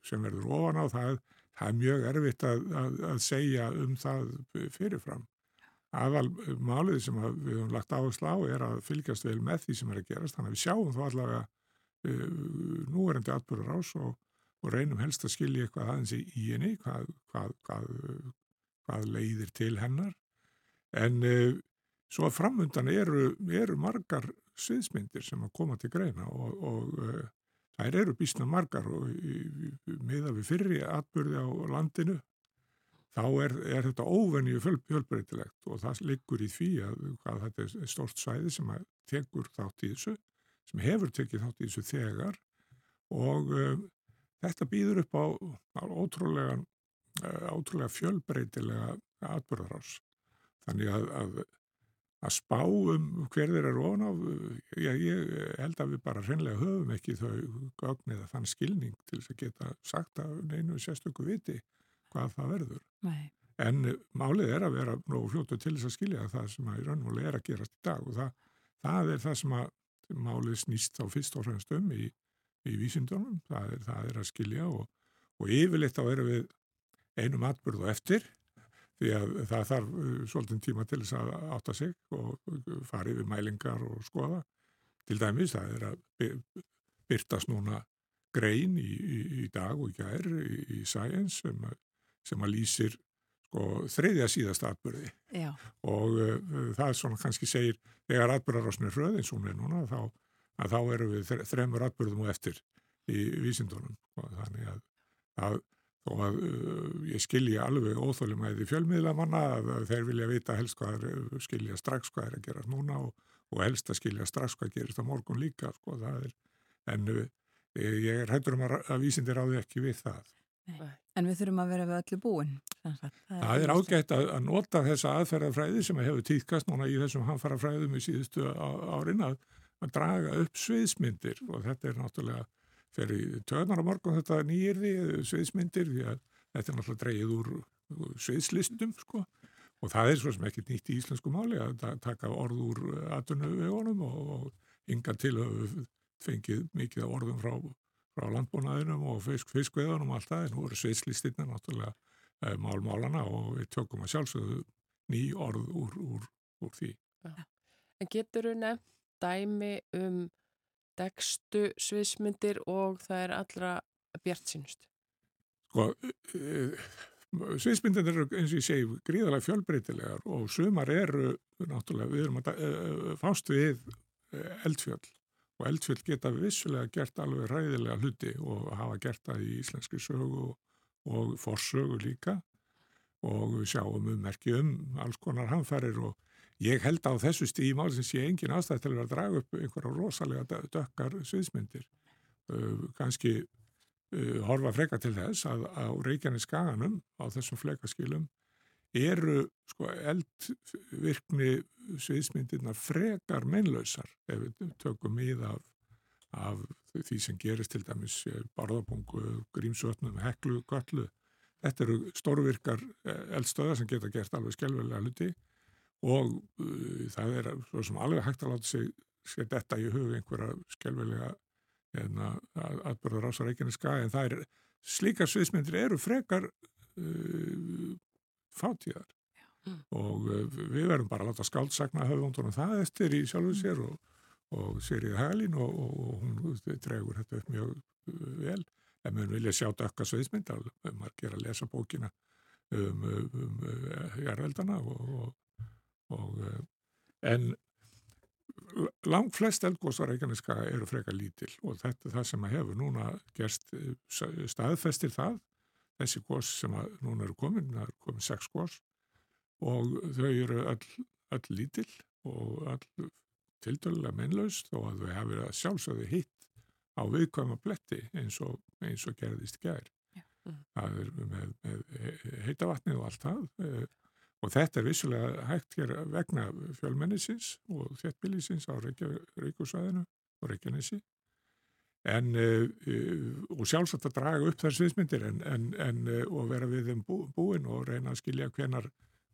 sem verður ofan á það, það er mjög erfitt að, að segja um það fyrirfram aðal málið sem við höfum lagt áherslu á er að fylgjast vel með því sem er að gerast. Þannig að við sjáum þá allavega uh, núverandi atbyrður ás og, og reynum helst að skilja eitthvað aðeins í, í henni hvað, hvað, hvað, hvað leiðir til hennar. En uh, svo framundan eru, eru margar sviðsmyndir sem að koma til greina og, og uh, þær eru bísna margar og miða við fyrri atbyrði á landinu þá er, er þetta óvenju fjöl, fjölbreytilegt og það liggur í því að, að þetta er stort svæði sem tekur þátt í þessu, sem hefur tekið þátt í þessu þegar og um, þetta býður upp á, á ótrúlega, uh, ótrúlega fjölbreytilega atbyrðarás. Þannig að, að, að spá um hver þeir eru ofan á, ég, ég held að við bara hreinlega höfum ekki þau gögnið að þann skilning til þess að geta sagt að neinu sérstöku viti hvað það verður. Nei. En málið er að vera nógu fljótu til þess að skilja það sem að í raunvölu er að gerast í dag og það, það er það sem að málið snýst á fyrst og fremst um í, í vísindunum, það er, það er að skilja og, og yfirleitt á erum við einum atbyrðu eftir því að það þarf svolítið tíma til þess að átta sig og fara yfir mælingar og skoða. Til dæmis það er að byrtast núna grein í, í, í dag og gær í, í Science sem, sem að lýsir sko, þreyðja síðast atbyrði Já. og uh, það er svona kannski segir þegar atbyrðarásnir og hún er núna þá, þá eru við þremur atbyrðum og eftir í vísindunum og þannig að, að og að uh, ég skilja alveg óþólum að því fjölmiðlamanna að þeir vilja vita helst hvað er, skilja strax hvað er að gera núna og, og helst að skilja strax hvað gerist á morgun líka sko, er, en uh, ég er hættur um að, að vísindir áði ekki við það. En við þurfum að vera við öllu búin. Það, það er ágætt að, að nota þessa aðferðafræði sem hefur týðkast núna í þessum hanfarafræðum í síðustu árin að, að draga upp sviðsmyndir. Og þetta er náttúrulega fyrir töðnar á morgun þetta nýjirði sviðsmyndir því að þetta er náttúrulega dreyið úr sviðslistum sko. Og það er svo sem ekki nýtt í íslensku máli að taka orð úr aðtunum við honum og yngan til að fengið mikið orðum frá, frá landbúnaðinum og fisk, fiskveðunum og allt það en nú eru sveitslistinna náttúrulega e, málmálana og við tökum að sjálfsögðu ný orð úr, úr, úr því. Ja. En getur þú nefnt dæmi um dekstu sviðsmyndir og það er allra bjart sínust? Sko, e, sviðsmyndir eru eins og ég segi gríðalega fjölbreytilegar og sumar eru náttúrulega, við erum að e, fást við eldfjöld og eldfjöld geta vissulega gert alveg ræðilega hluti og hafa gert það í íslenski sögu og, og forsögu líka. Og við sjáum um merki um alls konar hanfærir og ég held á þessu stíði mál sem sé engin ástæð til að draga upp einhverja rosalega dökkar sviðsmyndir. Uh, kannski uh, horfa freka til þess að á Reykjanes skaganum á þessum flekaskilum eru sko eldvirkni sviðsmyndirna frekar meinlausar ef við tökum íð af, af því sem gerist til dæmis barðabungu, grímsvötnum, heklu, göllu. Þetta eru stórvirkar eh, eldstöðar sem geta gert alveg skjálfilega hluti og uh, það er alveg hægt að láta sig sér detta í hug einhverja skjálfilega hérna, atbyrður ás á Reykjanes skagi en það er slíkar sviðsmyndir eru frekar uh, fátíðar. Og uh, við verðum bara að láta skáldsagna höfundunum það eftir í sjálfu mm. sér og, og Sýrið Hæglín og, og hún dregur þetta upp mjög uh, vel. En við vilja sjá dökka sveismynd að maður gera að lesa bókina um, um, um jarðveldana og, og en langt flest eldgóðsar Reykjaneska eru frekar lítil og þetta er það sem að hefur núna gerst staðfestir það. Þessi gós sem að núna eru komin, það eru komin sex gós og þau eru all, all lítill og all tildölulega mennlaust og að þau hafi verið að sjálfsögðu hitt á viðkvæma bletti eins og, eins og gerðist gær. Mm. Það er með, með heitavatnið og allt það eh, og þetta er vissulega hægt hér vegna fjölmennisins og þéttbílisins á Reykjavíkusvæðinu og Reykjanesi En, uh, og sjálfsagt að draga upp þær sviðsmyndir en, en, en, og vera við þeim bú, búin og reyna að skilja hvenar,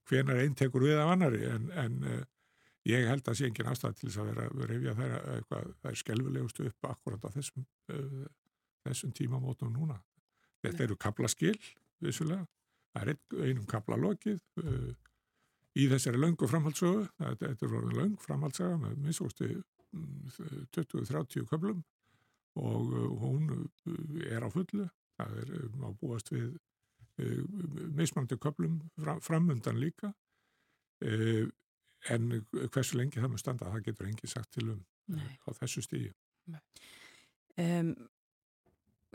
hvenar einn tekur við af annari en uh, ég held að sé engin ástæð til þess að vera að reyfja þær eitthvað, það er skelvilegustu upp akkurat á þessum, þessum tímamótum núna. Þetta eru kaplaskil, vissulega, það er ein, einum kaplalokið í þessari löngu framhaldsögu, þetta er orðin löng framhaldsaga með minnstústi 20-30 kaplum og uh, hún uh, er á fullu, það er um, á búast við mismandi köplum framundan líka. En hversu lengi það með standa það getur engi sagt til um Nei. á þessu stígi um,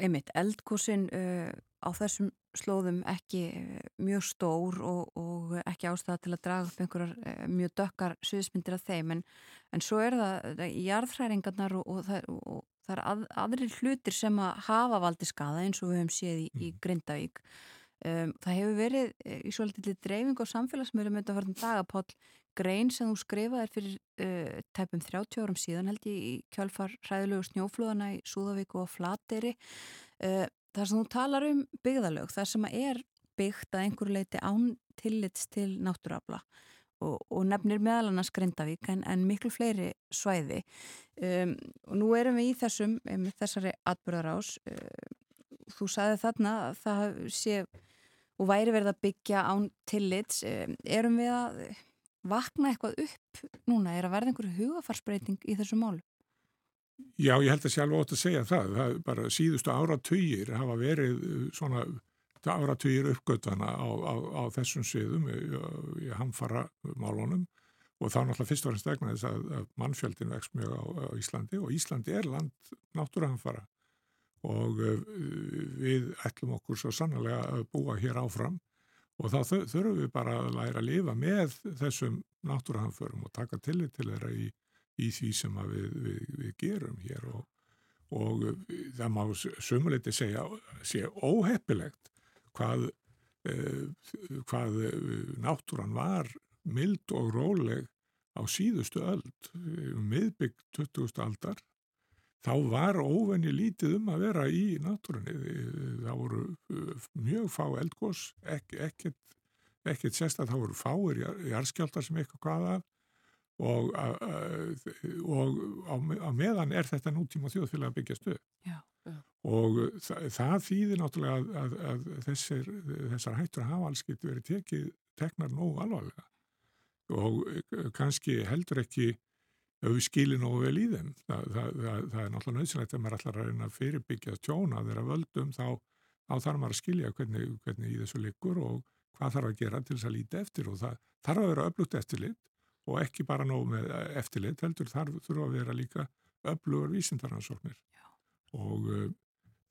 Einmitt, eldkursin uh, á þessum slóðum ekki mjög stór og, og ekki ástæða til að draga upp einhverjar mjög dökkar sviðsmyndir af þeim. En, en svo er það í jarðhræringarnar og, og, og það er að, aðri hlutir sem að hafa valdi skada eins og við hefum séð í, mm. í Grindavík um, það hefur verið eh, í svolítið dreifing á samfélagsmjölu með þetta að verða dagapáll grein sem þú skrifaði fyrir uh, tæpum 30 árum síðan held ég í kjálfar hræðilegu snjóflóðana í Súðavík og Flateri uh, þar sem þú talar um byggðalög þar sem er byggt að einhverju leiti án tillits til náttúrafla og, og nefnir meðal annars Grindavík en, en miklu fleiri svæði. Um, og nú erum við í þessum um, þessari atbyrðarás um, þú sagði þarna að það sé og væri verið að byggja án tillits. Erum við að vakna eitthvað upp núna? Er að verða einhverju hugafarsbreyting í þessu málu? Já, ég held að sjálf ótt að segja það. Það bara síðustu áratugir hafa verið uh, svona áratugir uppgötana á, á, á þessum sviðum í, í hamfara málunum og þá náttúrulega fyrst og fremst vegna þess að mannfjöldin vext mjög á, á Íslandi og Íslandi er land náttúruhamfara og uh, við ætlum okkur svo sannlega að búa hér áfram og þá þurfum við bara að læra að lifa með þessum náttúruhamförum og taka tillit til þeirra í, í því sem við, við, við gerum hér og, og það má sömuleiti segja sé óheppilegt hvað, uh, hvað náttúran var mild og róleg á síðustu öld, miðbygg 20. aldar þá var óvenni lítið um að vera í náttúrunni. Það voru uh, mjög fá eldgós, ek, ekkert, ekkert sérst að það voru fáir jarðskjáltar sem eitthvað hvaða og, og á, á meðan er þetta nútíma þjóðfélag að byggja stöð. Já, já. Og það, það þýðir náttúrulega að, að, að þessir, þessar hættur hafa alls getur verið tekið, teknar nógu alvarlega og eh, kannski heldur ekki ef við skiljum nógu vel í þeim. Það, það, það, það er náttúrulega nöðsynlegt að maður ætlar að reyna að fyrirbyggja tjóna þeirra völdum þá, þá þarf maður að skilja hvernig, hvernig í þessu likur og hvað þarf að gera til þess að líti eftir og það þarf að vera öflugt eftirlit og ekki bara nógu með eftirlit heldur þarf þurfa að vera líka öflugur vísindaransóknir og uh,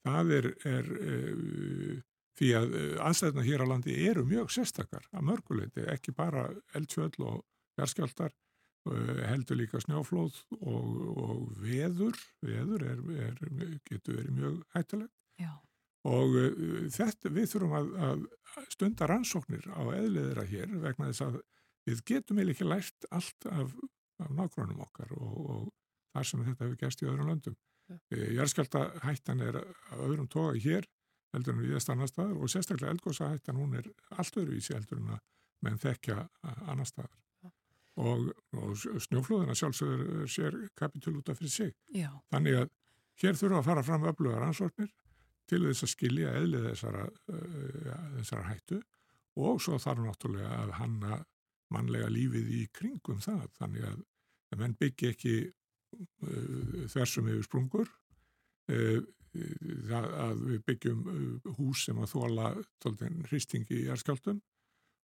það er, er uh, því að aðstæðna hér á landi eru mjög sérstakar að mörguleiti, ekki bara eldfjöld og verskjöldar Eh, heldur líka snjáflóð og, og veður, veður er, er, getur verið mjög hættilegt Já. og uh, þetta við þurfum að, að stunda rannsóknir á eðliðra hér vegna þess að við getum eða ekki lært allt af, af nákvæmum okkar og, og þar sem þetta hefur gæst í öðrum löndum. Ja. Eh, Járskjálta hættan er að öðrum toga hér heldur en við eða annar staðar og sérstaklega eldgósa hættan hún er allt öðruvísi heldur en að menn þekkja annar staðar og, og snjóflóðina sjálfsögur sér kapitul út af fyrir sig. Já. Þannig að hér þurfa að fara fram öflugar ansvarnir til þess að skilja eðlið þessara, uh, þessara hættu og svo þarf náttúrulega að hanna mannlega lífið í kringum það. Þannig að, að menn byggja ekki uh, þversum yfir sprungur uh, að við byggjum hús sem að þóla hristingi í erskjaldum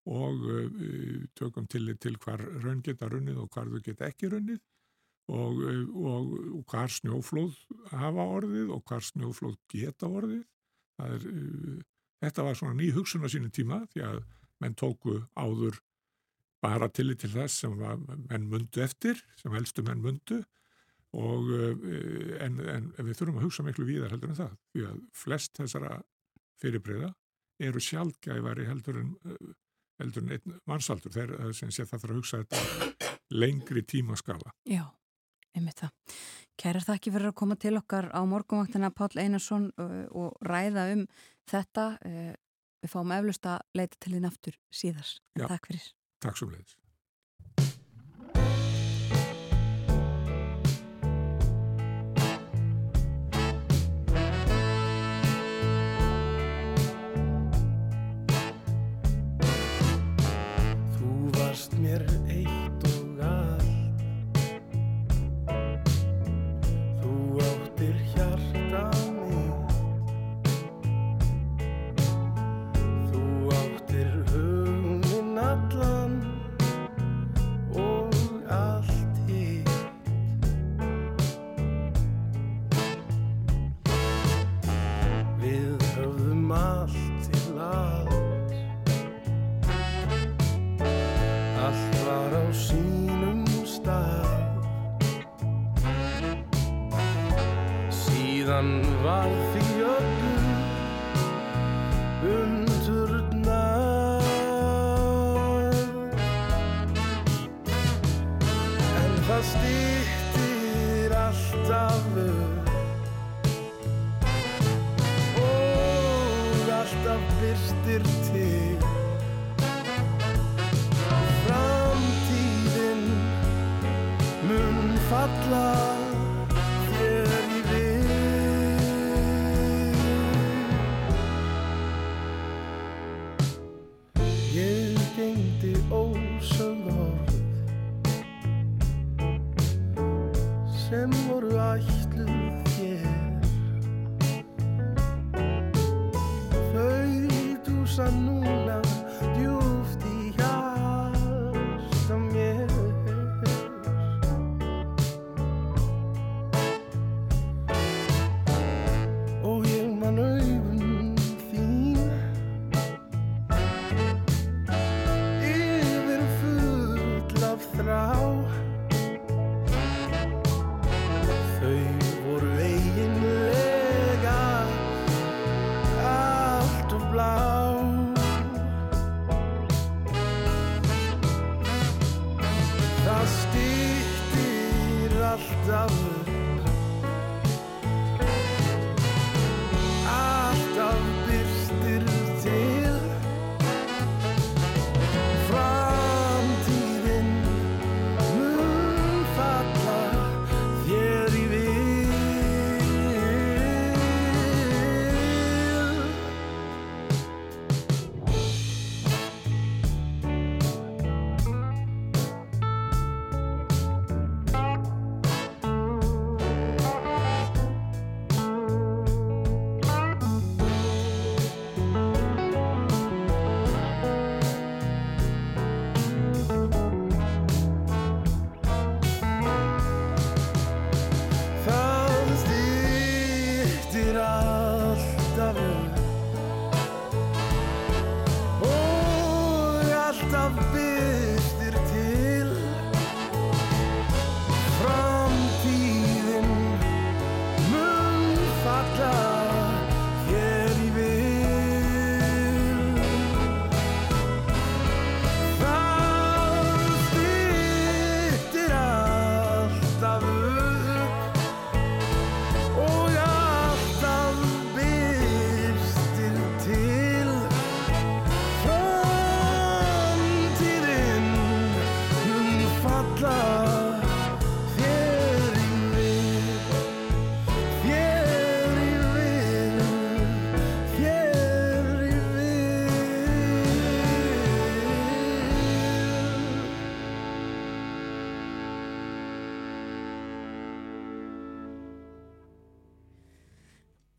og uh, tökum til, til hvar raun geta runnið og hvar þau geta ekki runnið og, uh, og, og hvar snjóflóð hafa orðið og hvar snjóflóð geta orðið. Er, uh, þetta var svona ný hugsun á sínu tíma því að menn tóku áður bara til til þess sem var, menn mundu eftir, sem helstu menn mundu og en, en við þurfum að hugsa miklu víðar heldur en það því að flest þessara fyrirbreyða eru sjálfgæfari heldur en heldur en einn mannsaldur þegar sem sé það þarf að hugsa þetta lengri tímaskala. Já, einmitt það. Kærar það ekki fyrir að koma til okkar á morgunvaktina Pál Einarsson og ræða um þetta. Við fáum eflust að leita til þín aftur síðar. Já, takk fyrir. Takk svo leiðis. Falla þér í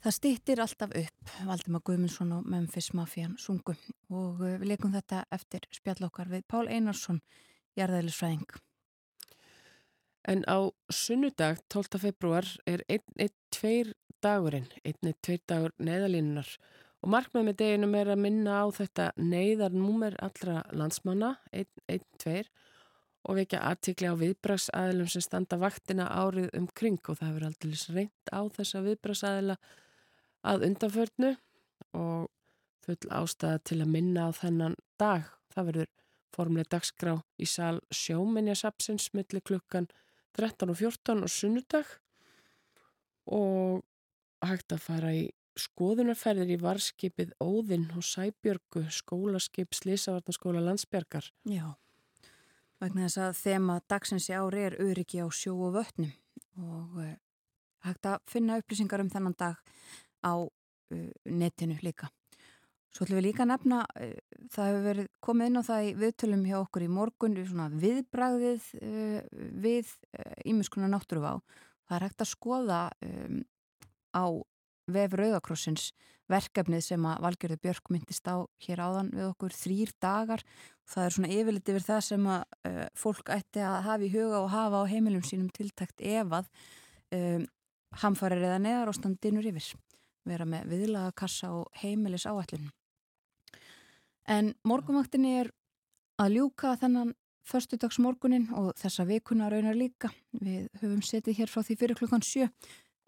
Það stýttir alltaf upp, Valdimar Guðmundsson og Memphis Mafian sungu og uh, við leikum þetta eftir spjallokkar við Pál Einarsson, jarðæðlisfræðing. En á sunnudag 12. februar er 1-1-2 dagurinn, 1-1-2 dagur neðalínunar og markmið með deginum er að minna á þetta neyðarnúmer allra landsmanna, 1-1-2 og vekja aðtikli á viðbragsaðilum sem standa vaktina árið um kring og það hefur aldrei reynd á þessa viðbragsaðila að undanförnu og full ástæða til að minna á þennan dag. Það verður formlega dagskrá í sal sjómenjasapsins millir klukkan 13 og 14 og sunnudag og hægt að fara í skoðunarferðir í varskipið Óðinn og Sæbjörgu skólaskip Slisavarnaskóla Landsbergar. Já, vegna þess að þema dagsins í ári er öryggi á sjó og vötnum og uh, hægt að finna upplýsingar um þennan dag á netinu líka. Svo ætlum við líka að nefna, það hefur verið komið inn á það í viðtölum hjá okkur í morgun við svona viðbragðið uh, við ímiskunar náttúruvá. Það er hægt að skoða á vef Rauðakrossins verkefnið sem að Valgerður Björk myndist á hér áðan við okkur þrýr dagar. Það er svona yfirlit yfir það sem að fólk ætti að hafa í huga og hafa á heimilum sínum tiltækt ef að hamfarir eða neðar og standinur yfir. Vera með viðlaga kassa og heimilis áætlunum. En morgumvaktinni er að ljúka þennan förstudagsmorgunin og þessa vikuna raunar líka. Við höfum setið hér frá því fyrir klukkan sjö.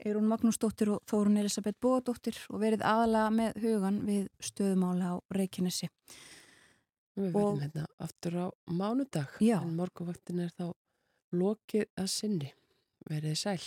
Eirún Magnúsdóttir og Þórun Elisabeth Bóadóttir og verið aðalega með hugan við stöðumála á Reykjanesi. Við Og- verðum hérna aftur á mánudag Já. en morgunvaktin er þá lokið að sinni. Verið sæl.